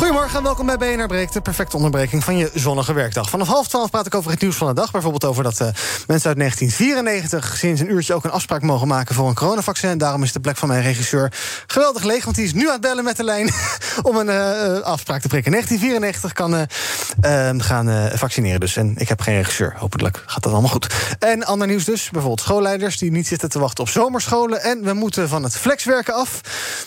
Goedemorgen en welkom bij BNR Breekt, de perfecte onderbreking van je zonnige werkdag. Vanaf half twaalf praat ik over het nieuws van de dag. Bijvoorbeeld over dat uh, mensen uit 1994 sinds een uurtje ook een afspraak mogen maken voor een coronavaccin. Daarom is de plek van mijn regisseur geweldig leeg, want die is nu aan het bellen met de lijn om een uh, afspraak te prikken. 1994 kan uh, gaan vaccineren dus. En ik heb geen regisseur. Hopelijk gaat dat allemaal goed. En ander nieuws dus. Bijvoorbeeld schoolleiders die niet zitten te wachten op zomerscholen. En we moeten van het flexwerken af.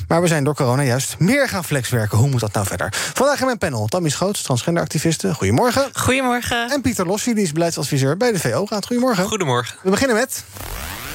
Maar we zijn door corona juist meer gaan flexwerken. Hoe moet dat nou verder? Vandaag in mijn panel Tammy Schoots, transgenderactiviste. Goedemorgen. Goedemorgen. En Pieter Lossi, die is beleidsadviseur bij de VO-raad. Goedemorgen. Goedemorgen. We beginnen met...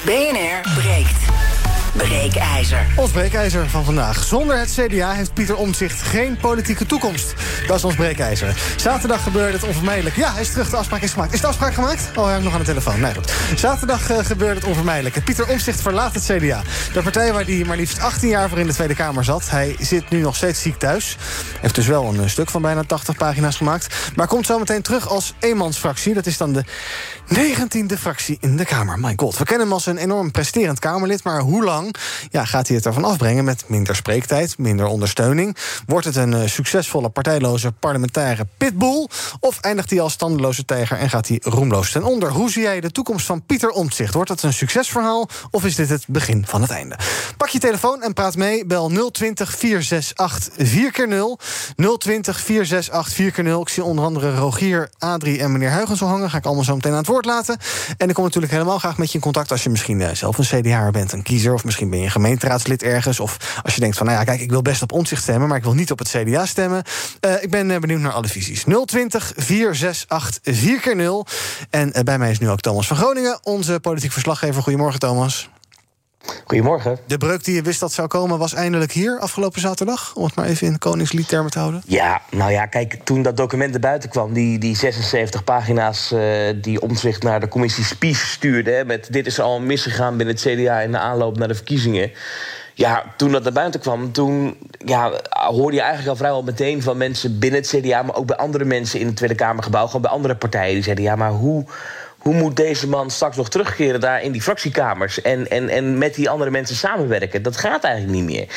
BNR breekt. Breekijzer. Ons breekijzer van vandaag. Zonder het CDA heeft Pieter Omtzigt geen politieke toekomst. Dat is ons breekijzer. Zaterdag gebeurde het onvermijdelijk. Ja, hij is terug. De afspraak is gemaakt. Is de afspraak gemaakt? Oh, hij heeft nog aan de telefoon. Nee, goed. Zaterdag uh, gebeurde het onvermijdelijk. Pieter Omtzigt verlaat het CDA. De partij waar hij maar liefst 18 jaar voor in de Tweede Kamer zat. Hij zit nu nog steeds ziek thuis. Heeft dus wel een stuk van bijna 80 pagina's gemaakt. Maar komt zo meteen terug als eenmansfractie. Dat is dan de 19e fractie in de Kamer. My god. We kennen hem als een enorm presterend Kamerlid. Maar hoe lang ja, gaat hij het ervan afbrengen met minder spreektijd, minder ondersteuning? Wordt het een uh, succesvolle partijloze parlementaire pitbull? Of eindigt hij als standeloze tijger en gaat hij roemloos ten onder? Hoe zie jij de toekomst van Pieter Omtzigt? Wordt het een succesverhaal of is dit het begin van het einde? Pak je telefoon en praat mee. Bel 020 468 4x0. 020 468 4x0. Ik zie onder andere Rogier, Adrie en meneer Huygens al hangen. Ga ik allemaal zo meteen aan het woord laten. En ik kom natuurlijk helemaal graag met je in contact als je misschien uh, zelf een CDA bent, een kiezer of misschien ben je een gemeenteraadslid ergens. Of als je denkt van, nou ja, kijk, ik wil best op Omtzigt stemmen... maar ik wil niet op het CDA stemmen. Uh, ik ben uh, benieuwd naar alle visies. 020 468 4x0. En uh, bij mij is nu ook Thomas van Groningen, onze politiek verslaggever. Goedemorgen, Thomas. Goedemorgen. De breuk die je wist dat zou komen was eindelijk hier afgelopen zaterdag? Om het maar even in koningsliedtermen te houden. Ja, nou ja, kijk, toen dat document er buiten kwam... die, die 76 pagina's uh, die Omtzigt naar de commissie Spies stuurde... Hè, met dit is al misgegaan binnen het CDA in de aanloop naar de verkiezingen... Ja, toen dat naar buiten kwam, toen ja, hoorde je eigenlijk al vrijwel meteen van mensen binnen het CDA, maar ook bij andere mensen in het Tweede Kamergebouw, gewoon bij andere partijen, die zeiden: ja, maar hoe, hoe moet deze man straks nog terugkeren daar in die fractiekamers en, en, en met die andere mensen samenwerken? Dat gaat eigenlijk niet meer.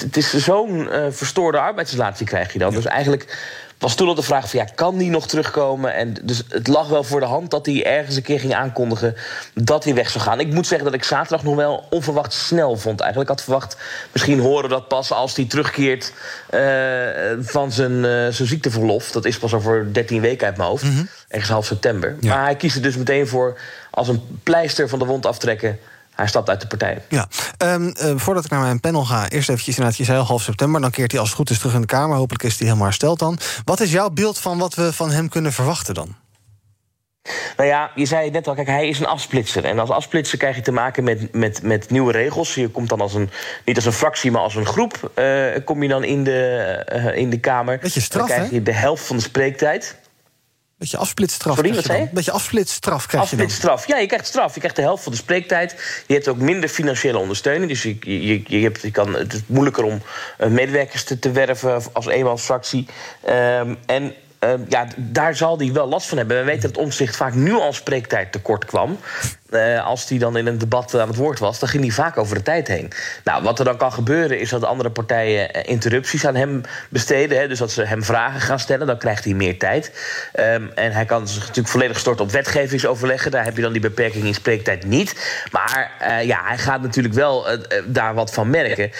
Het is zo'n uh, verstoorde arbeidsrelatie krijg je dan. Ja. Dus eigenlijk was toen al de vraag van ja, kan die nog terugkomen? En dus het lag wel voor de hand dat hij ergens een keer ging aankondigen dat hij weg zou gaan. Ik moet zeggen dat ik zaterdag nog wel onverwacht snel vond. Eigenlijk ik had verwacht, misschien horen dat pas als hij terugkeert uh, van zijn, uh, zijn ziekteverlof. Dat is pas over 13 weken uit mijn hoofd. Mm -hmm. Ergens half september. Ja. Maar hij kiest er dus meteen voor als een pleister van de wond aftrekken hij stapt uit de partij. Ja, um, uh, voordat ik naar mijn panel ga, eerst eventjes inderdaad, je zei al half september, dan keert hij als het goed is terug in de Kamer. Hopelijk is hij helemaal hersteld dan. Wat is jouw beeld van wat we van hem kunnen verwachten dan? Nou ja, je zei het net al, kijk, hij is een afsplitser. En als afsplitser krijg je te maken met, met, met nieuwe regels. Je komt dan als een, niet als een fractie, maar als een groep. Uh, kom je dan in de, uh, in de Kamer. Beetje straf, dan krijg je de helft van de spreektijd. Beetje afsplitstraf. Sorry, wat zei je? Beetje afsplitstraf krijg afsplitstraf. Ja, je krijgt straf. Je krijgt de helft van de spreektijd. Je hebt ook minder financiële ondersteuning. Dus je, je, je, hebt, je kan, het is moeilijker om medewerkers te, te werven als eenmansfractie. Um, en uh, ja, daar zal hij wel last van hebben. We weten dat Omtzigt vaak nu al spreektijd tekort kwam. Uh, als hij dan in een debat aan het woord was, dan ging hij vaak over de tijd heen. Nou, wat er dan kan gebeuren, is dat andere partijen interrupties aan hem besteden. Hè, dus dat ze hem vragen gaan stellen, dan krijgt hij meer tijd. Um, en hij kan zich natuurlijk volledig storten op wetgevingsoverleggen. Daar heb je dan die beperking in spreektijd niet. Maar ja, hij gaat natuurlijk wel daar wat van merken.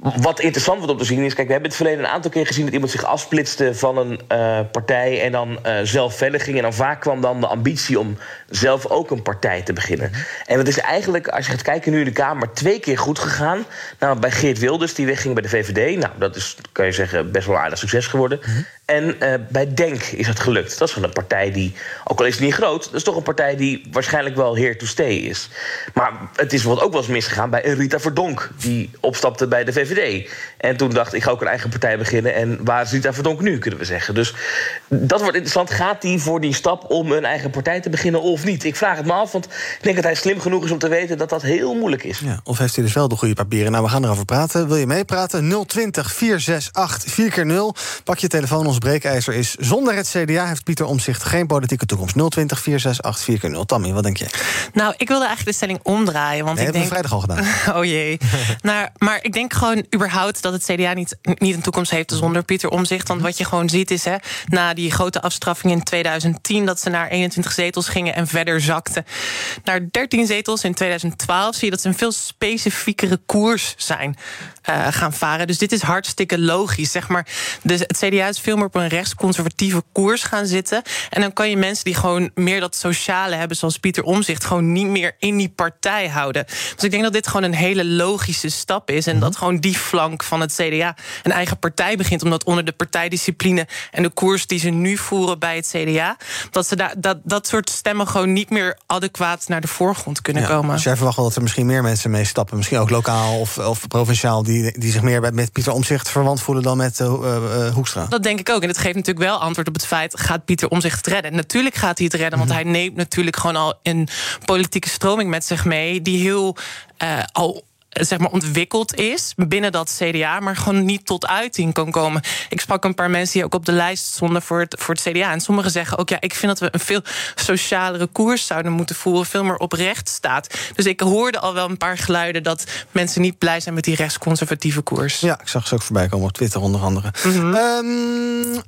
Wat interessant wordt om te zien is, kijk, we hebben het verleden een aantal keer gezien dat iemand zich afsplitste van een uh, partij en dan uh, zelf verder ging. En dan vaak kwam dan de ambitie om zelf ook een partij te beginnen. En dat is eigenlijk, als je gaat kijken nu in de Kamer, twee keer goed gegaan. Nou, bij Geert Wilders, die wegging bij de VVD. Nou, dat is, kan je zeggen, best wel aardig succes geworden. En uh, bij Denk is het gelukt. Dat is van een partij die, ook al is het niet groot... dat is toch een partij die waarschijnlijk wel here to stay is. Maar het is bijvoorbeeld ook wel eens misgegaan bij Rita Verdonk... die opstapte bij de VVD. En toen dacht ik, ga ook een eigen partij beginnen. En waar is Rita Verdonk nu, kunnen we zeggen. Dus dat wordt interessant. Gaat hij voor die stap om een eigen partij te beginnen of niet? Ik vraag het me af, want ik denk dat hij slim genoeg is om te weten... dat dat heel moeilijk is. Ja, of heeft hij dus wel de goede papieren? Nou, we gaan erover praten. Wil je meepraten? 020 468 4x0. Pak je telefoon, ons breekijzer is... zonder het CDA heeft Pieter Omzicht geen politieke toekomst. 020 468 4x0. Tammy, wat denk je? Nou, ik wilde eigenlijk de stelling omdraaien. Want nee, ik denk... vrijdag al gedaan. oh jee. nou, maar ik denk gewoon überhaupt dat het CDA niet, niet een toekomst heeft zonder Pieter Omzicht. Want wat je gewoon ziet is, hè, na die grote afstraffing in 2010... dat ze naar 21 zetels gingen en verder zakten naar 13 zetels in 2012... zie je dat ze een veel specifiekere koers zijn uh, gaan varen. Dus dit is hartstikke logisch. Zeg maar. Dus het CDA is veel meer op een rechtsconservatieve koers gaan zitten. En dan kan je mensen die gewoon meer dat sociale hebben, zoals Pieter Omzicht, gewoon niet meer in die partij houden. Dus ik denk dat dit gewoon een hele logische stap is. En dat gewoon die flank van het CDA een eigen partij begint. Omdat onder de partijdiscipline en de koers die ze nu voeren bij het CDA, dat ze daar, dat, dat soort stemmen gewoon niet meer adequaat naar de voorgrond kunnen ja, komen. Dus jij verwacht wel dat er misschien meer mensen mee stappen, misschien ook lokaal of, of provinciaal, die, die zich meer met Pieter Omzicht verwant voelen dan met uh, uh, Hoekstra. Dat denk ik ook. En het geeft natuurlijk wel antwoord op het feit: gaat Pieter Omzicht het redden? Natuurlijk gaat hij het redden, want hij neemt natuurlijk gewoon al een politieke stroming met zich mee die heel uh, al zeg maar ontwikkeld is binnen dat CDA, maar gewoon niet tot uiting kan komen. Ik sprak een paar mensen die ook op de lijst stonden voor het, voor het CDA. En sommigen zeggen ook, ja, ik vind dat we een veel socialere koers zouden moeten voeren, veel meer op recht staat. Dus ik hoorde al wel een paar geluiden dat mensen niet blij zijn met die rechtsconservatieve koers. Ja, ik zag ze ook voorbij komen op Twitter onder andere. Mm -hmm.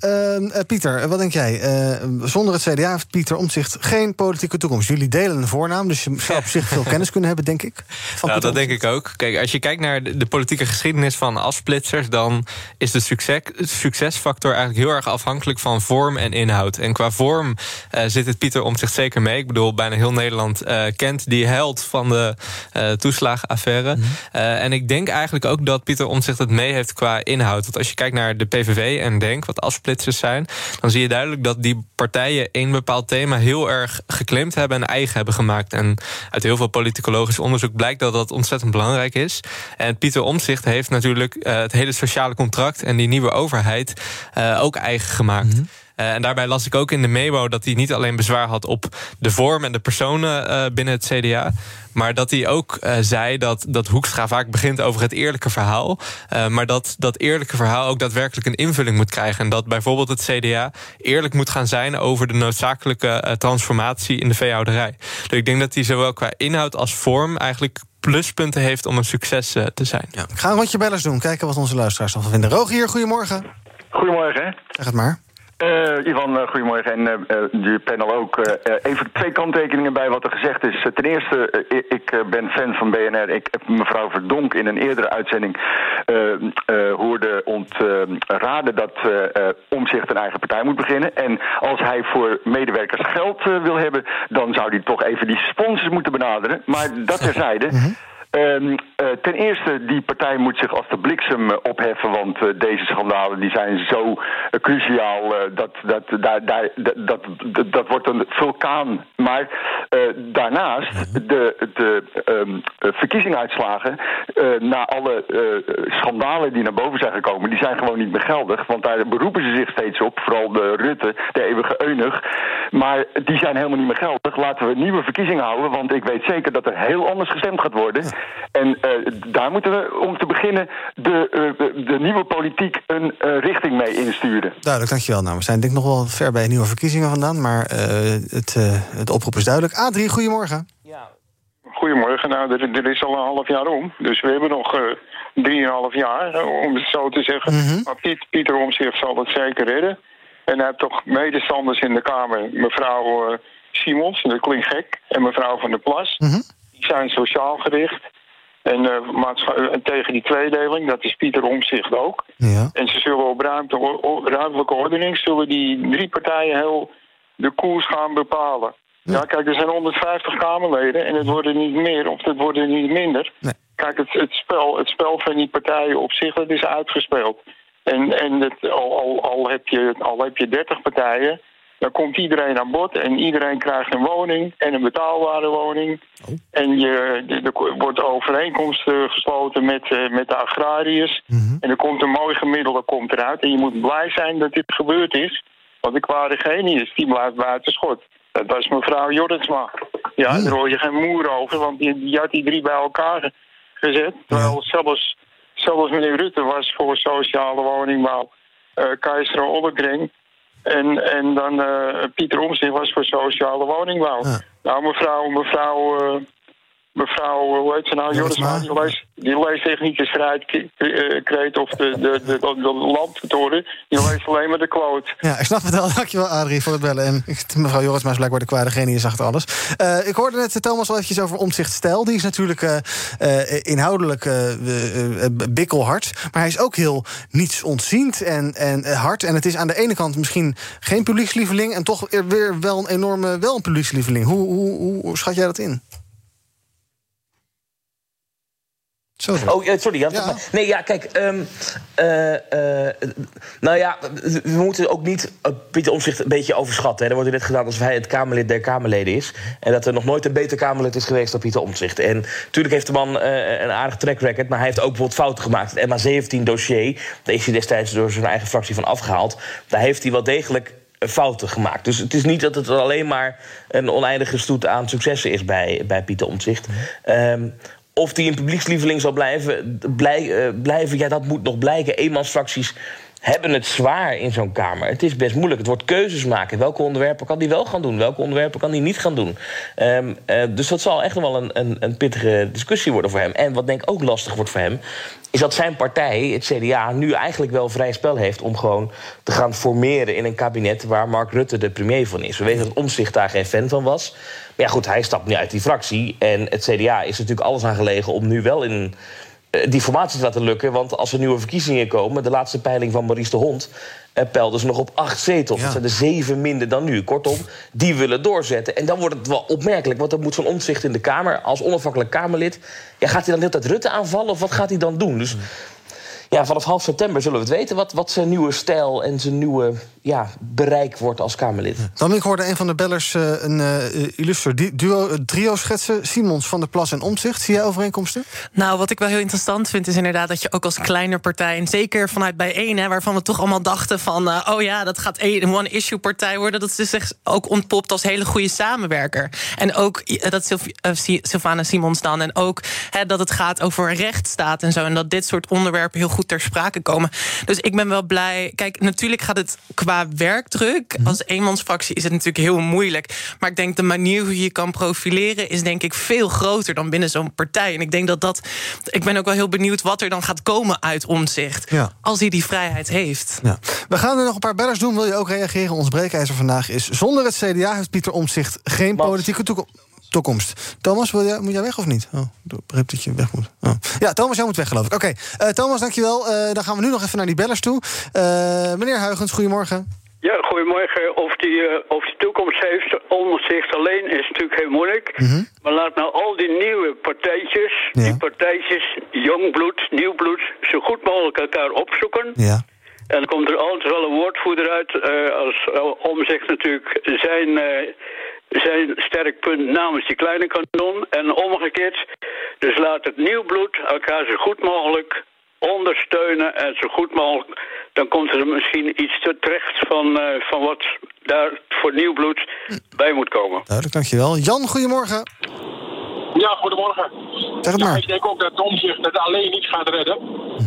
um, uh, Pieter, wat denk jij? Uh, zonder het CDA heeft Pieter Omtzigt geen politieke toekomst. Jullie delen een voornaam, dus je zou op zich veel kennis kunnen hebben, denk ik. Van ja, dat denk ik ook. Kijk, als je kijkt naar de, de politieke geschiedenis van afsplitsers, dan is de succes, succesfactor eigenlijk heel erg afhankelijk van vorm en inhoud. En qua vorm uh, zit het Pieter om zich zeker mee. Ik bedoel, bijna heel Nederland uh, kent die held van de uh, toeslagenaffaire. Mm -hmm. en ik denk eigenlijk ook dat Pieter Omtzigt het mee heeft qua inhoud. Want als je kijkt naar de PVV en Denk, wat afsplitsers zijn, dan zie je duidelijk dat die partijen één bepaald thema heel erg geklemd hebben en eigen hebben gemaakt. En uit heel veel politicologisch onderzoek blijkt dat dat ontzettend belangrijk is. En Pieter Omtzigt heeft natuurlijk uh, het hele sociale contract en die nieuwe overheid uh, ook eigen gemaakt. -hmm. Uh, en daarbij las ik ook in de memo dat hij niet alleen bezwaar had op de vorm en de personen uh, binnen het CDA. Maar dat hij ook uh, zei dat, dat Hoekstra vaak begint over het eerlijke verhaal. maar dat dat eerlijke verhaal ook daadwerkelijk een invulling moet krijgen. En dat bijvoorbeeld het CDA eerlijk moet gaan zijn over de noodzakelijke transformatie in de veehouderij. Dus ik denk dat hij zowel qua inhoud als vorm eigenlijk pluspunten heeft om een succes uh, te zijn. Ja. Ik ga een rondje bellers doen, kijken wat onze luisteraars van vinden. Rogier, goedemorgen. Goedemorgen. Zeg het maar. Uh, Ivan, uh, goedemorgen. En uh, de panel ook. even twee kanttekeningen bij wat er gezegd is. ten eerste, ik ben fan van BNR. Ik heb mevrouw Verdonk in een eerdere uitzending hoorde ontraden dat Omzicht een eigen partij moet beginnen. En als hij voor medewerkers geld wil hebben, dan zou hij toch even die sponsors moeten benaderen. Maar dat terzijde. Mm -hmm. Um, uh, ten eerste, die partij moet zich als de bliksem uh, opheffen, want uh, deze schandalen die zijn zo cruciaal dat dat, daar, daar, dat, dat, dat wordt een vulkaan. Maar daarnaast, de, de um, verkiezingsuitslagen, na alle schandalen die naar boven zijn gekomen, die zijn gewoon niet meer geldig, want daar beroepen ze zich steeds op, vooral de Rutte, de eeuwige eunuch. Maar die zijn helemaal niet meer geldig. Laten we nieuwe verkiezingen houden, want ik weet zeker dat er heel anders gestemd gaat worden. En uh, daar moeten we om te beginnen de, uh, de nieuwe politiek een uh, richting mee insturen. Duidelijk, dankjewel. Nou, we zijn denk ik nog wel ver bij nieuwe verkiezingen vandaan, maar het, het oproep is duidelijk. Adrie, goedemorgen. Ja. Goedemorgen. Nou, er, er, is al een half jaar om, dus we hebben nog drieënhalf jaar, om het zo te zeggen. Mm -hmm. Maar Piet, Pieter Omtzigt zal het zeker redden. En hij heeft toch medestanders in de Kamer, mevrouw Simons, dat klinkt gek, en mevrouw Van der Plas. Mm -hmm. Die zijn sociaal gericht. En uh, tegen die tweedeling, dat is Pieter Omzicht ook. Ja. En ze zullen op ruimte, ruimtelijke ordening... zullen die drie partijen heel de koers gaan bepalen. Ja. ja, kijk, er zijn 150 Kamerleden en het worden niet meer of het worden niet minder. Nee. Kijk, het, het, spel, het spel van die partijen op zich, dat is uitgespeeld. En, en het, al, al, al, heb je, al heb je 30 partijen, dan komt iedereen aan bod en iedereen krijgt een woning en een betaalbare woning. Oh. En je, er wordt overeenkomst eh, gesloten met, eh, met de agrariërs. Mhm. En er komt een mooi gemiddelde komt eruit. En je moet blij zijn dat dit gebeurd is. Want de kwade genius, die blijft buiten schot. Dat was mevrouw Jorritsma. Ja, daar hoor je geen moer over, want die, die had die drie bij elkaar ge- gezet. Terwijl zelfs, zelfs meneer Rutte was voor sociale woningbouw. eh Keizer. En, en dan eh, Pieter Omtzigt was voor sociale woningbouw. Ja. Nou, mevrouw, mevrouw, eh, mevrouw, eh, hoe heet ze nou? Jorritsma, die leest, die leest echt niet de strijdkreet of de, de, de, de, landtoren. Die leest alleen maar de quote. Ja, ik snap het wel. Dankjewel, Adrie, voor het bellen. En mevrouw Jorisma is blijkbaar de kwade genius achter alles. Eh, ik hoorde net Thomas al eventjes over omzicht stijl. Die is natuurlijk eh, eh, inhoudelijk eh, eh, eh, bikkelhard. Maar hij is ook heel niets ontziend en, en eh, hard. En het is aan de ene kant misschien geen publiekslieveling... en toch weer wel een enorme wel een publiekslieveling. Hoe, hoe, hoe schat jij dat in? Zo. Oh, sorry. Ja. Nee, ja, kijk. eh, nou ja, we moeten ook niet eh, Pieter Omtzigt een beetje overschatten. Hè. Er wordt net gedaan alsof hij het Kamerlid der Kamerleden is. En dat er nog nooit een beter Kamerlid is geweest dan Pieter Omtzigt. En natuurlijk heeft de man een aardig track record... maar hij heeft ook bijvoorbeeld fouten gemaakt. Het MA17-dossier, daar is hij destijds door zijn eigen fractie van afgehaald. Daar heeft hij wel degelijk fouten gemaakt. Dus het is niet dat het alleen maar een oneindige stoet aan successen is bij, bij Pieter Omtzigt. Ehm, of die een publiekslieveling zal blijven, blij, eh, blijven, ja, dat moet nog blijken. Eenmansfracties hebben het zwaar in zo'n Kamer. Het is best moeilijk. Het wordt keuzes maken. Welke onderwerpen kan die wel gaan doen? Welke onderwerpen kan die niet gaan doen? Ehm, eh, dus dat zal echt wel een, een, een pittige discussie worden voor hem. En wat denk ik ook lastig wordt voor hem... is dat zijn partij, het CDA, nu eigenlijk wel vrij spel heeft... om gewoon te gaan formeren in een kabinet... waar Mark Rutte de premier van is. We weten dat Omtzigt daar geen fan van was. Maar ja, goed, hij stapt nu uit die fractie. En het CDA is natuurlijk alles aan gelegen om nu wel in die formatie te laten lukken. Want als er nieuwe verkiezingen komen, de laatste peiling van Maurice de Hond. Uh, peilden ze nog op acht zetels. Ja. Dat zijn er zeven minder dan nu. Kortom, die willen doorzetten. En dan wordt het wel opmerkelijk, want dan moet zo'n omzicht in de Kamer als onafhankelijk Kamerlid. Ja, gaat hij dan de hele tijd Rutte aanvallen of wat gaat hij dan doen? Dus ja, vanaf half september zullen we het weten wat, wat zijn nieuwe stijl en zijn nieuwe ja, bereik wordt als Kamerlid. Dan ik hoorde een van de bellers eh, een eh illuster di- duo, eh, trio schetsen. Simons van der Plas en Omtzigt. Zie jij overeenkomsten? Nou, wat ik wel heel interessant vind, is inderdaad dat je ook als kleine partij, en zeker vanuit bijeen, hè, waarvan we toch allemaal dachten van, oh ja, dat gaat een one-issue partij worden, dat ze zich ook ontpopt als hele goede samenwerker. En ook dat Sylv Sylvana Simons dan, en ook hè, dat het gaat over rechtsstaat en zo, en dat dit soort onderwerpen heel goed ter sprake komen. Dus ik ben wel blij. Kijk, natuurlijk gaat het qua werkdruk, als eenmansfractie is het natuurlijk heel moeilijk. Maar ik denk de manier hoe je je kan profileren is denk ik veel groter dan binnen zo'n partij. En ik denk dat dat. Ik ben ook wel heel benieuwd wat er dan gaat komen uit omzicht. Ja. Als hij die vrijheid heeft. Ja. We gaan er nog een paar bellers doen. Wil je ook reageren? Ons breekijzer vandaag is... zonder het CDA heeft Pieter Omtzigt geen politieke toeko- toekomst. Thomas, wil jij, moet jij weg of niet? Oh, ik begreep dat je weg moet. Oh. Ja, Thomas, jij moet weg, geloof ik. Oké, eh, Thomas, dankjewel. Eh dan gaan we nu nog even naar die bellers toe. Eh, meneer Huygens, goedemorgen. Ja, goedemorgen. Of die, of die toekomst heeft onder zich alleen is natuurlijk heel moeilijk. Maar laat nou al die nieuwe partijtjes, Ja. die partijtjes, jong bloed, nieuw bloed, zo goed mogelijk elkaar opzoeken. Ja. En dan komt er altijd wel een woordvoerder uit, als uh, omzicht natuurlijk zijn, zijn sterk punt namens die kleine kan doen. En omgekeerd, dus laat het nieuw bloed elkaar zo goed mogelijk ondersteunen en zo goed mogelijk. Dan komt er misschien iets te terecht van, eh, van wat daar voor nieuw bloed bij moet komen. Duidelijk, dankjewel. Jan, goedemorgen. Ja, goedemorgen. Zeg het Ja, maar. ik denk ook dat Omzicht het alleen niet gaat redden.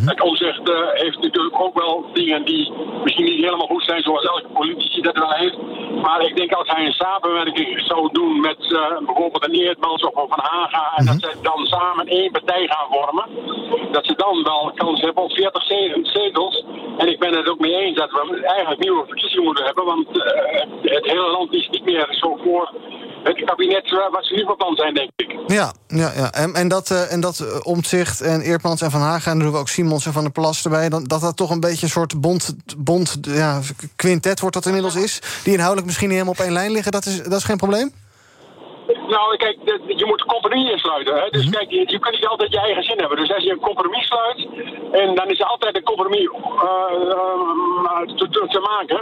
Het Omzicht eh, heeft natuurlijk ook wel dingen die misschien niet helemaal goed zijn, zoals elke politici dat wel heeft. Maar ik denk als hij een samenwerking zou doen met eh, bijvoorbeeld een Eerdmans of een Van Haga, en dat ze dan samen één partij gaan vormen, dat ze dan wel kans hebben op 40 ze- zetels. En ik ben het ook mee eens dat we eigenlijk nieuwe verkiezingen moeten hebben, want eh, het hele land is niet meer zo voor het kabinet eh, wat ze nu van plan zijn, denk ik. Ja, ja, ja. En, en dat, eh, en dat eh, Omtzigt en Eertmans en Van Haga... en dan doen we ook Simons en Van der Plas erbij... Dan, dat dat toch een beetje een soort bond, bond ja, quintet wordt dat inmiddels is... die inhoudelijk misschien niet helemaal op één lijn liggen, dat is, dat is geen probleem? Nou, kijk, je moet compromis insluiten. Hè? Dus Mhm. kijk, je, je kunt niet altijd je eigen zin hebben. Dus als je een compromis sluit, en dan is er altijd een compromis eh, eh, te, maken.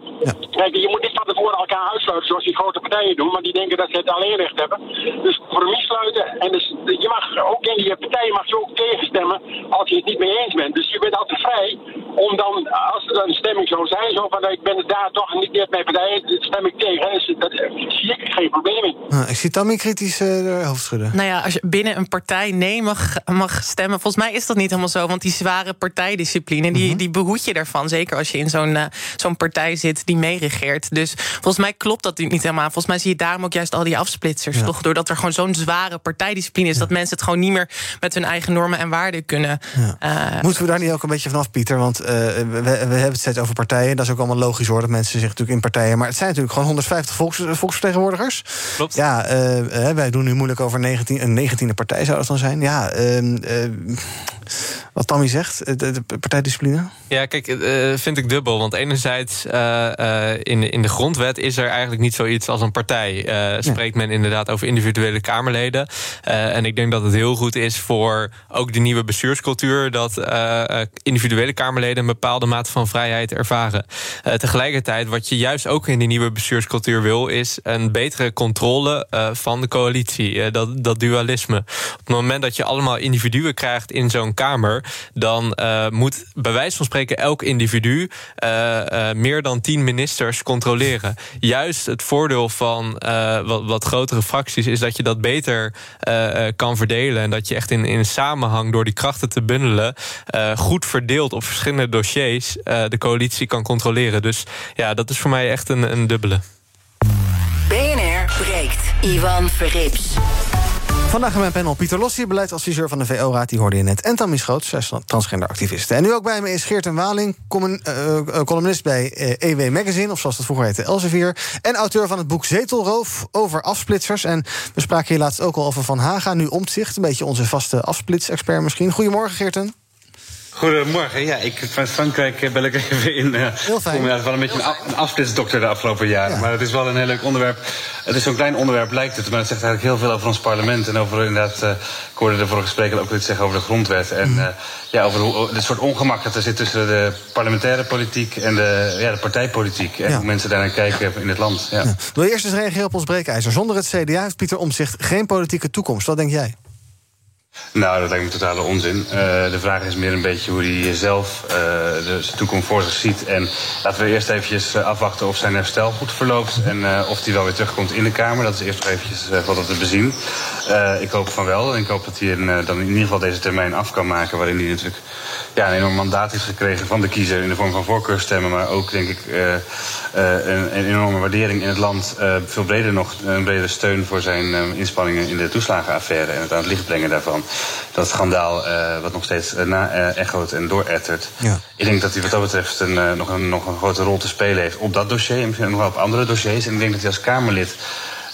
Kijk, je moet niet van tevoren elkaar uitsluiten zoals die grote partijen doen, want die denken dat ze het alleen recht hebben. Dus compromis sluiten. En dus, je mag ook in die partij mag je ook tegenstemmen als je het niet mee eens bent. Dus je bent altijd vrij om dan, als er een stemming zou zijn, zo van ik ben het daar toch niet met mijn partij, stem ik tegen. Dus dat zie ik geen probleem in. Ah, ik zie Tammy kritisch eh, de hoofd schudden. Nou ja, als je binnen een partij nee mag, mag stemmen, volgens mij is dat niet helemaal zo. Want die zware partijdiscipline, die, die behoed je daarvan. Zeker als je in zo'n eh, zo'n partij zit die meeregeert. Dus volgens mij klopt dat niet helemaal. Volgens mij zie je daarom ook juist al die afsplitsers. Toch doordat er gewoon zo'n zware partijdiscipline is, dat mensen het gewoon niet meer met hun eigen normen en waarden kunnen. eh, Moeten we daar niet ook een beetje vanaf, Pieter? Want eh, we, we hebben het steeds over partijen. Dat is ook allemaal logisch hoor, dat mensen zich natuurlijk in partijen... maar het zijn natuurlijk gewoon 150 volks, volksvertegenwoordigers. Klopt. Ja, eh, eh, wij doen nu moeilijk over 19, een 19e partij zou dat dan zijn. Ja, eh, wat Tammy zegt, de, de partijdiscipline. Ja, kijk, eh, vind ik dubbel. Want enerzijds, eh, eh, in, de, in de grondwet is er eigenlijk niet zoiets als een partij. Spreekt men inderdaad over individuele Kamerleden. En ik denk dat het heel goed is voor ook de nieuwe bestuurscultuur... dat individuele Kamerleden een bepaalde mate van vrijheid ervaren. Tegelijkertijd, wat je juist ook in die nieuwe bestuurscultuur wil... is een betere controle van de coalitie. Dat, dat dualisme. Op het moment dat je allemaal individuen krijgt in zo'n Kamer... dan eh, moet bij wijze van spreken elk individu... eh, eh, meer dan tien ministers controleren. Juist het voordeel van wat, wat grotere fracties... is dat je dat beter kan verdelen... en dat je echt in, in samenhang door die krachten te bundelen... goed verdeeld op verschillende dossiers... de coalitie kan controleren. Dus ja, dat is voor mij echt een, een dubbele. BNR breekt. Ivan Verrips. Vandaag in mijn panel Pieter Lossie, beleidsadviseur van de VO-raad, die hoorde je net. En Tammy Schoots, zij is. En nu ook bij me is Geert en Waling, commun- eh, eh, columnist bij eh, EW Magazine... of zoals dat vroeger heette, Elsevier. En auteur van het boek Zetelroof over afsplitsers. En we spraken hier laatst ook al over Van Haga, nu Omtzigt. Een beetje onze vaste afsplitsexpert misschien. Goedemorgen, Geerten. Goedemorgen. Ja, ik, van Frankrijk eh, bel ik even in. eh Heel fijn. Om, ja, wel een beetje een, af, een afsplitsdokter de afgelopen jaren. Maar het is wel een heel leuk onderwerp. Het is zo'n klein onderwerp, lijkt het. Maar het zegt eigenlijk heel veel over ons parlement. En over inderdaad, eh, ik hoorde de vorige spreker ook iets zeggen over de grondwet. En eh, ja, over hoe, het soort ongemak dat er zit tussen de parlementaire politiek en de, ja, de partijpolitiek. En Ja. hoe mensen daarnaar kijken in het land. Ja. Wil je eerst eens reageren op ons breekijzer? Zonder het CDA heeft Pieter Omtzigt geen politieke toekomst. Wat denk jij? Nou, dat lijkt me totale onzin. Eh, de vraag is meer een beetje hoe hij zelf eh, de zijn toekomst voor zich ziet. En laten we eerst eventjes eh, afwachten of zijn herstel goed verloopt. En of hij wel weer terugkomt in de Kamer. Dat is eerst nog eventjes wat te bezien. Ik hoop van wel. En ik hoop dat hij dan in ieder geval deze termijn af kan maken. Waarin hij natuurlijk ja, een enorm mandaat heeft gekregen van de kiezer. In de vorm van voorkeurstemmen. Maar ook, denk ik, uh, een, een, enorme waardering in het land. veel breder nog, een bredere steun voor zijn inspanningen in de toeslagenaffaire. En het aan het licht brengen daarvan dat schandaal wat nog steeds na-echoot en doorettert. Ja. Ik denk dat hij wat dat betreft een, nog, een, nog een grote rol te spelen heeft op dat dossier en misschien nog wel op andere dossiers. En ik denk dat hij als Kamerlid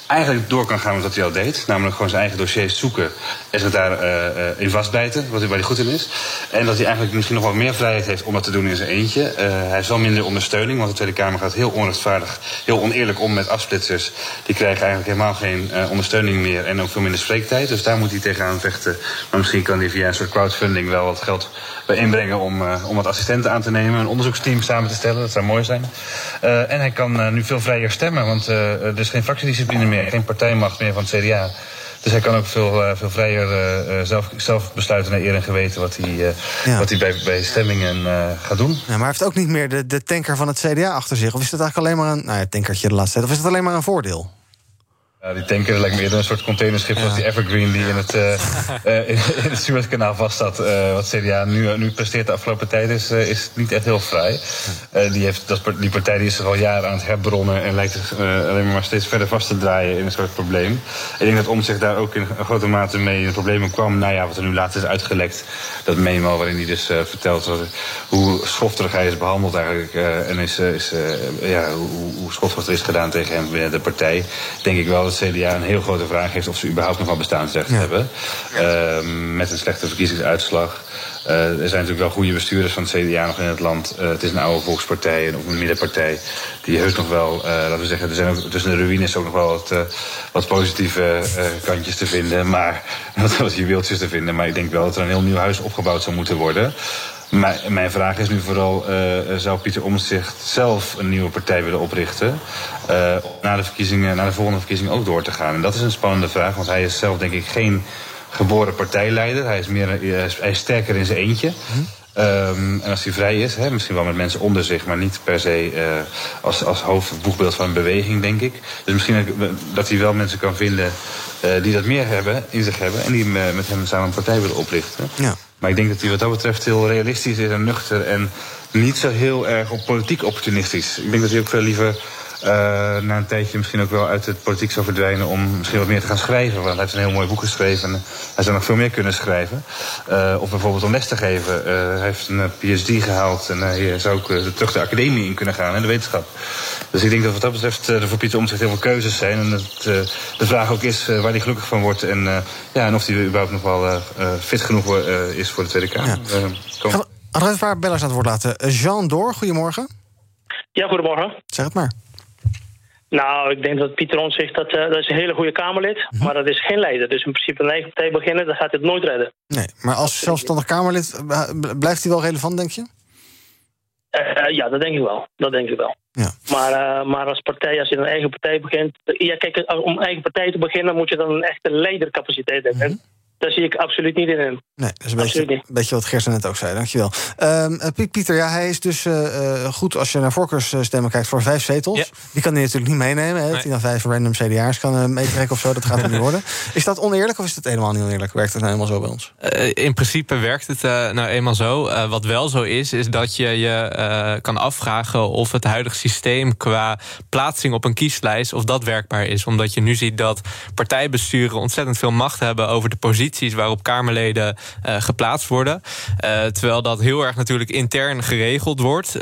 eigenlijk door kan gaan met wat hij al deed. Namelijk gewoon zijn eigen dossiers zoeken en zich daar uh, in vastbijten, wat hij, waar goed in is. En dat hij eigenlijk misschien nog wat meer vrijheid heeft om dat te doen in zijn eentje. Uh, hij heeft wel minder ondersteuning, want de Tweede Kamer gaat heel onrechtvaardig, heel oneerlijk om met afsplitsers. Die krijgen eigenlijk helemaal geen ondersteuning meer en ook veel minder spreektijd. Dus daar moet hij tegenaan vechten. Maar misschien kan hij via een soort crowdfunding wel wat geld inbrengen om, om wat assistenten aan te nemen, een onderzoeksteam samen te stellen. Dat zou mooi zijn. En hij kan nu veel vrijer stemmen, want er is geen fractiediscipline meer, geen partijmacht meer van het CDA. Dus hij kan ook veel, veel vrijer zelf, zelf besluiten naar eer en geweten wat hij, ja. wat hij bij, bij stemmingen gaat doen. Ja, maar hij heeft ook niet meer de, de tanker van het CDA achter zich. Of is dat eigenlijk alleen maar een. Nou ja, tankertje de laatste tijd. Of is dat alleen maar een voordeel? Ja, die tanker lijkt me eerder een soort containerschip ja. die Evergreen die in het, uh, uh, in, in het Suezkanaal vast staat. Uh, wat CDA nu, nu presteert de afgelopen tijd is, is niet echt heel vrij. die, heeft, dat, die partij die is er al jaren aan het herbronnen en lijkt alleen maar steeds verder vast te draaien in een soort probleem. Ik denk dat om zich daar ook in grote mate mee in de problemen kwam. Nou ja, wat er nu laatst is uitgelekt. Dat memo waarin hij dus vertelt wat, hoe schofterig hij is behandeld eigenlijk. en is, is, ja, hoe, hoe schofterig er is gedaan tegen hem binnen de partij. Denk ik wel het CDA een heel grote vraag is of ze überhaupt nog wel bestaansrecht hebben. Ehm, met een slechte verkiezingsuitslag. Uh, er zijn natuurlijk wel goede bestuurders van het CDA nog in het land. Uh, het is een oude volkspartij en ook een middenpartij. Die heus nog wel, uh, laten we zeggen, er zijn ook tussen de ruïnes ook nog wel wat, wat positieve kantjes te vinden. Maar wat, wat juweeltjes te vinden. Maar ik denk wel dat er een heel nieuw huis opgebouwd zou moeten worden. Maar mijn vraag is nu vooral, zou Pieter Omtzigt zelf een nieuwe partij willen oprichten? na de verkiezingen, na de volgende verkiezingen ook door te gaan? En dat is een spannende vraag, want hij is zelf denk ik geen geboren partijleider. Hij is, meer, hij is sterker in zijn eentje. Um, en als hij vrij is, hè, misschien wel met mensen onder zich, maar niet per se uh, als, als hoofdboegbeeld van een beweging, denk ik. Dus misschien dat hij wel mensen kan vinden uh, die dat meer hebben, in zich hebben en die met hem samen een partij willen oprichten. Ja. Maar ik denk dat hij wat dat betreft heel realistisch is en nuchter en niet zo heel erg op politiek opportunistisch. Ik denk dat hij ook veel liever uh, na een tijdje misschien ook wel uit het politiek zou verdwijnen om misschien wat meer te gaan schrijven. Want hij heeft een heel mooi boek geschreven en hij zou nog veel meer kunnen schrijven. Uh, of bijvoorbeeld om les te geven. Uh, hij heeft een PhD gehaald en hij zou ook terug de academie in kunnen gaan en de wetenschap. Dus ik denk dat wat dat betreft er voor Pieter Omtzigt heel veel keuzes zijn. En dat de vraag ook is waar hij gelukkig van wordt. En, ja, en of hij überhaupt nog wel fit genoeg is voor de Tweede Kamer. Ja. Gaan we bellers aan het woord laten. Jean Door, goedemorgen. Ja, goedemorgen. Zeg het maar. Nou, ik denk dat Pieter Omtzigt, dat, uh, dat is een hele goede Kamerlid. Mm Maar dat is geen leider. Dus in principe een eigen partij beginnen, dan gaat hij het nooit redden. Nee, maar als zelfstandig Kamerlid, eh, blijft hij wel relevant, denk je? Uh, ja, dat denk ik wel. Dat denk ik wel. Ja. Maar, maar als partij, als je een eigen partij begint... Ja, kijk, om eigen partij te beginnen moet je dan een echte leidercapaciteit hebben. Mm daar zie ik absoluut niet in hem. Nee, dat is een beetje, een beetje wat Gersen net ook zei. Dankjewel. Um, Pieter, ja, hij is dus uh, goed als je naar voorkeursstemmen kijkt voor vijf zetels. Die kan hij natuurlijk niet meenemen. Hè? Nee. Die dan vijf random CDA's kan uh, meetrekken of zo. Dat gaat hem niet worden. Is dat oneerlijk of is dat helemaal niet oneerlijk? Werkt het nou helemaal zo bij ons? in principe werkt het nou eenmaal zo. wat wel zo is, is dat je je kan afvragen of het huidige systeem qua plaatsing op een kieslijst, of dat werkbaar is. Omdat je nu ziet dat partijbesturen ontzettend veel macht hebben over de positie waarop Kamerleden uh, geplaatst worden. Uh, terwijl dat heel erg natuurlijk intern geregeld wordt. Uh,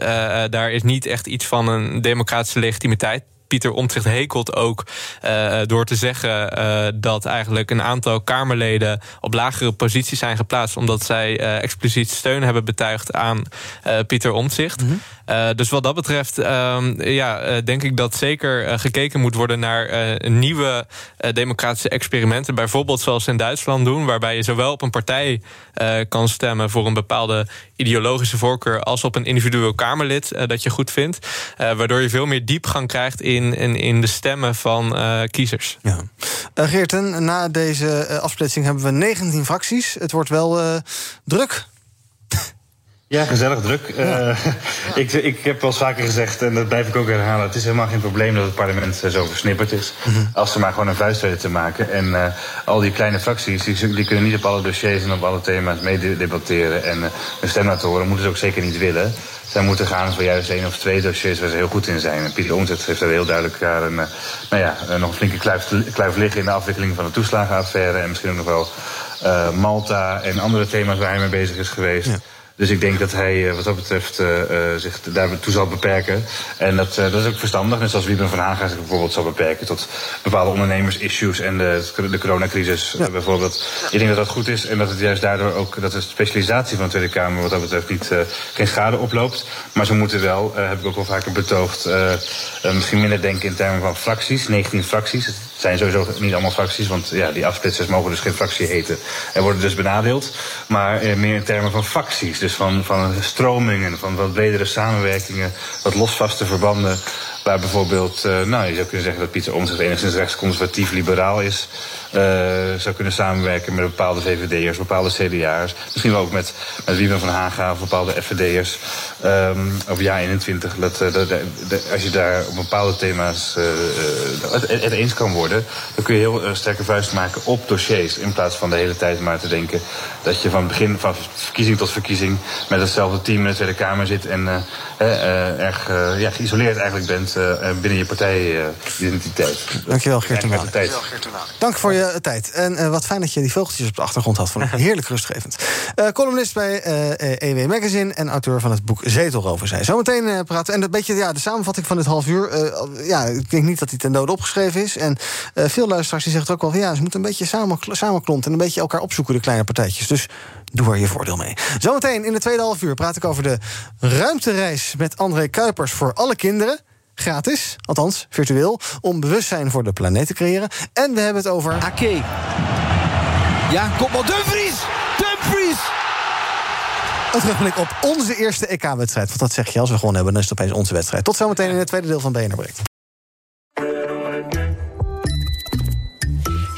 daar is niet echt iets van een democratische legitimiteit Pieter Omtzigt hekelt ook uh, door te zeggen uh, dat eigenlijk een aantal Kamerleden op lagere posities zijn geplaatst omdat zij uh, expliciet steun hebben betuigd aan Pieter Omtzigt. Mm -hmm. dus wat dat betreft ehm, ja, denk ik dat zeker gekeken moet worden naar nieuwe democratische experimenten. Bijvoorbeeld zoals ze in Duitsland doen, waarbij je zowel op een partij kan stemmen voor een bepaalde ideologische voorkeur als op een individueel Kamerlid dat je goed vindt. waardoor je veel meer diepgang krijgt in in, in, de stemmen van uh, kiezers. Ja. Uh, Geerten, na deze uh, afsplitsing hebben we 19 fracties. Het wordt wel druk. Ja, gezellig druk. Ja. ik, ik heb wel eens vaker gezegd, en dat blijf ik ook herhalen... het is helemaal geen probleem dat het parlement zo versnipperd is... Mm -hmm. als ze maar gewoon een vuist weten te maken. En al die kleine fracties, die, die, kunnen niet op alle dossiers... en op alle thema's meedebatteren. En hun stem laten horen, moeten ze ook zeker niet willen zij moeten gaan voor juist één of twee dossiers waar ze heel goed in zijn. En Pieter Omtzigt heeft er heel duidelijk daar een, eh, nou ja, eh, nog een flinke kluif, kluif liggen in de afwikkeling van de toeslagenaffaire. En misschien ook nog wel uh, Malta en andere thema's waar hij mee bezig is geweest. Ja. Dus ik denk dat hij wat dat betreft uh, zich daartoe zal beperken. En dat, dat is ook verstandig. Net zoals Wieben van Haga zich bijvoorbeeld zal beperken tot bepaalde ondernemers-issues en de, de coronacrisis ja. bijvoorbeeld. Ik denk dat dat goed is en dat het juist daardoor ook dat de specialisatie van de Tweede Kamer wat dat betreft niet, geen schade oploopt. Maar ze moeten wel, heb ik ook wel vaker betoogd, misschien minder denken in termen van fracties. 19 fracties. Het zijn sowieso niet allemaal fracties, want ja, die afsplitsers mogen dus geen fractie heten en worden dus benadeeld. Maar meer in termen van facties. Dus van, van stromingen, van wat bredere samenwerkingen, wat losvaste verbanden. Waar bijvoorbeeld, uh, nou, je zou kunnen zeggen dat Pieter Omtzigt enigszins rechtsconservatief-liberaal is. Uh, zou kunnen samenwerken met bepaalde VVD'ers, bepaalde CDA'ers. Misschien wel ook met, met Wiemen van Haga of bepaalde FVD'ers. Um, of ja 21. Dat, als je daar op bepaalde thema's het, het, eens kan worden, dan kun je heel sterke vuist maken op dossiers. In plaats van de hele tijd maar te denken dat je van begin van verkiezing tot verkiezing met hetzelfde team in de Tweede Kamer zit en erg ja, geïsoleerd eigenlijk bent eh, binnen je partijidentiteit. Dankjewel, Geert de Maan. tijd. Dank voor je tijd. En eh, wat fijn dat je die vogeltjes op de achtergrond had. Vond ik heerlijk rustgevend. Eh, columnist bij eh EW Magazine en auteur van het boek Zetelrover zei. Zometeen eh, praten. En een beetje ja, de samenvatting van dit half uur. eh, ja, ik denk niet dat die ten dode opgeschreven is. En eh, veel luisteraars die zeggen ook wel van ja, ze moeten een beetje samen, samenklonten en een beetje elkaar opzoeken, de kleine partijtjes. Dus doe er je voordeel mee. Zometeen in de tweede half uur praat ik over de ruimtereis met André Kuipers voor alle kinderen. Gratis, althans virtueel, om bewustzijn voor de planeet te creëren. En we hebben het over. Ake. Ja, kom maar, Dumfries! Dumfries! Een terugblik op onze eerste EK-wedstrijd. Want dat zeg je als we gewonnen hebben, dan is het opeens onze wedstrijd. Tot zometeen in het tweede deel van BNR Breekt.